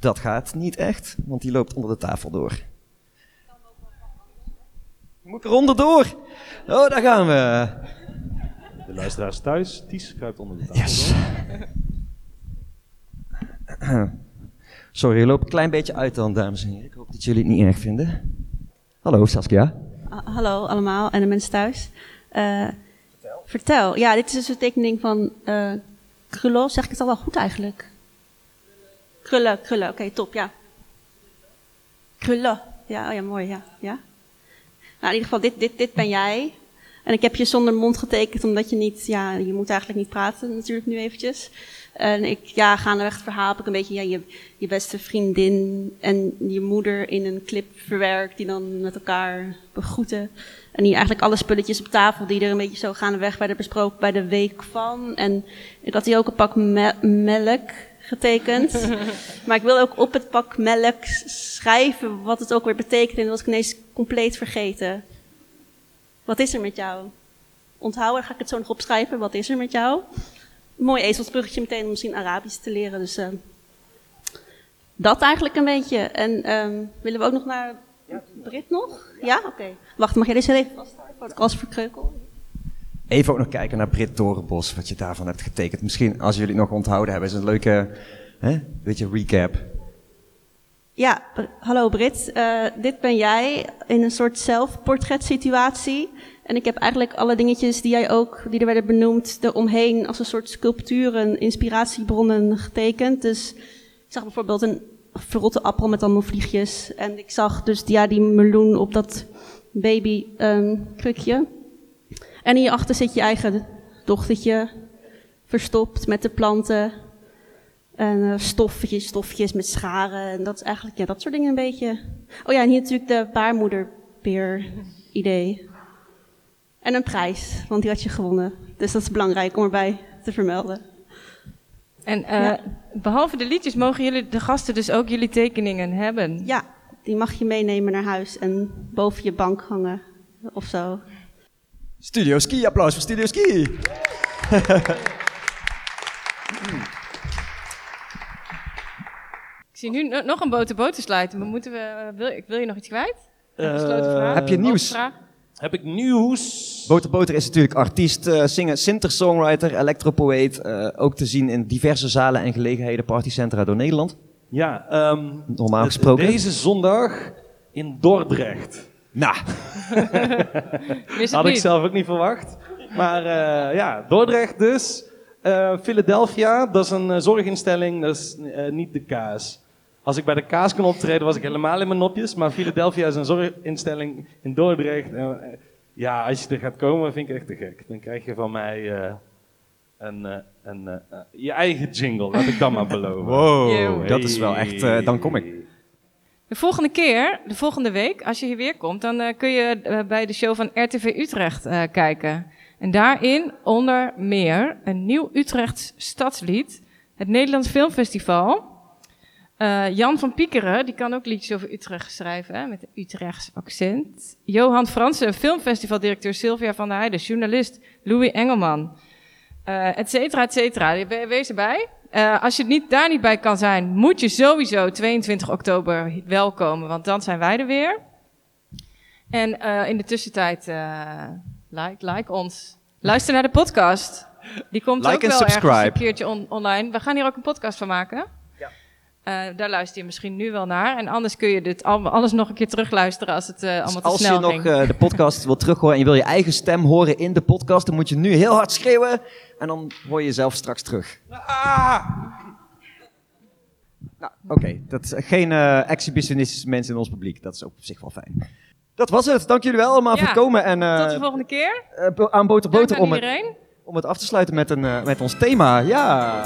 Dat gaat niet echt, want die loopt onder de tafel door. Moet ik eronder door? Oh, daar gaan we. De luisteraars thuis, Ties kruipt onder de tafel. Yes. Sorry, je loopt een klein beetje uit dan, dames en heren. Ik hoop dat jullie het niet erg vinden. Hallo, Saskia. Ah, hallo allemaal en de mensen thuis. Eh, vertel. Ja, dit is dus een tekening van eh Krullo. Zeg ik het al wel goed eigenlijk? Krullen, krullen. Oké, top, ja. Krullen. Ja, oh ja, mooi, ja. ja. Nou, in ieder geval, dit, dit, dit ben jij. En ik heb je zonder mond getekend, omdat je niet, ja, je moet eigenlijk niet praten natuurlijk nu eventjes. En ik, ja, gaandeweg het verhaal heb ik een beetje, ja, je, je beste vriendin en je moeder in een clip verwerkt, die dan met elkaar begroeten. En die eigenlijk alle spulletjes op tafel, die er een beetje zo gaandeweg werden besproken bij de week van. En ik had hier ook een pak me- melk getekend. maar ik wil ook op het pak melk schrijven wat het ook weer betekent. En dat was ik ineens compleet vergeten. Wat is er met jou? Onthouden, ga ik het zo nog opschrijven. Wat is er met jou? Mooi ezelsbruggetje meteen om misschien Arabisch te leren. Dus eh, dat eigenlijk een beetje. En ehm, willen we ook nog naar Brit nog? Ja? Oké. Wacht, mag jij deze even vasthouden ik verkreukel? Even ook nog kijken naar Brit Dorenbos, wat je daarvan hebt getekend. Misschien, als jullie het nog onthouden hebben, is een leuke hè, beetje recap. Ja, hallo Brit. Eh, dit ben jij in een soort zelfportretsituatie. En ik heb eigenlijk alle dingetjes die jij ook, die er werden benoemd, eromheen als een soort sculpturen, inspiratiebronnen getekend. Dus ik zag bijvoorbeeld een verrotte appel met allemaal vliegjes. En ik zag dus ja, die meloen op dat baby ehm, krukje. En hierachter zit je eigen dochtertje, verstopt met de planten. En eh, stofjes, stofjes met scharen. En dat is eigenlijk, ja, dat soort dingen een beetje. Oh ja, en hier natuurlijk de baarmoederpeer idee. En een prijs, want die had je gewonnen. Dus dat is belangrijk om erbij te vermelden. En eh, Ja. behalve de liedjes mogen jullie, de gasten dus ook jullie tekeningen hebben. Ja, die mag je meenemen naar huis en boven je bank hangen of zo. Studio Ski, applaus voor Studio Ski. Ik zie nu no- nog een boter-boter sluiten. Maar moeten we, eh, wil, ik wil je nog iets kwijt? Een Eh, vraag? heb je nieuws? Heb ik nieuws? Boter Boter is natuurlijk artiest, eh singer, singer-songwriter, electropoëet. eh, ook te zien in diverse zalen en gelegenheden, partycentra door Nederland. Ja, ehm, Normaal gesproken. Deze zondag in Dordrecht. Nou, Had ik zelf ook niet verwacht. Maar eh, ja, Dordrecht dus. Eh, Philadelphia, dat is een eh, zorginstelling, dat is niet de kaas. Als ik bij de kaas kon optreden, was ik helemaal in mijn nopjes. Maar Philadelphia is een zorginstelling in Dordrecht. En, ja, als je er gaat komen, vind ik echt te gek. Dan krijg je van mij eh, een, eh, een, je eigen jingle, laat ik dat maar beloven. wow, dat is wel echt, eh, dan kom ik. De volgende keer, de volgende week, als je hier weer komt, dan eh, kun je eh, bij de show van RTV Utrecht eh, kijken. En daarin onder meer een nieuw Utrechts stadslied, het Nederlands Filmfestival. Jan van Piekeren, die kan ook liedjes over Utrecht schrijven, hè, met een Utrechts accent. Johan Fransen, filmfestivaldirecteur Sylvia van der Heijden, journalist Louis Engelman, et cetera, et cetera. We- Wees erbij. Eh, als je niet, daar niet bij kan zijn, moet je sowieso 22 oktober wel komen, want dan zijn wij er weer. En eh, in de tussentijd, eh, like, like ons. Luister naar de podcast. Die komt Like ook wel subscribe. ergens een keertje on- online. We gaan hier ook een podcast van maken. Eh, daar luister je misschien nu wel naar. En anders kun je dit al- alles nog een keer terugluisteren als het eh, allemaal Dus te als je snel nog ging. eh, de podcast wil terughoren en je wil je eigen stem horen in de podcast, dan moet je nu heel hard schreeuwen en dan hoor je jezelf straks terug. Nou, oké. Dat is geen eh, exhibitionistische mensen in ons publiek. Dat is ook op zich wel fijn. Dat was het. Dank jullie wel allemaal voor het komen. En, eh, Tot de volgende keer. eh, aan Boter Boter om het, om het af te sluiten met, een, eh, met ons thema. Ja.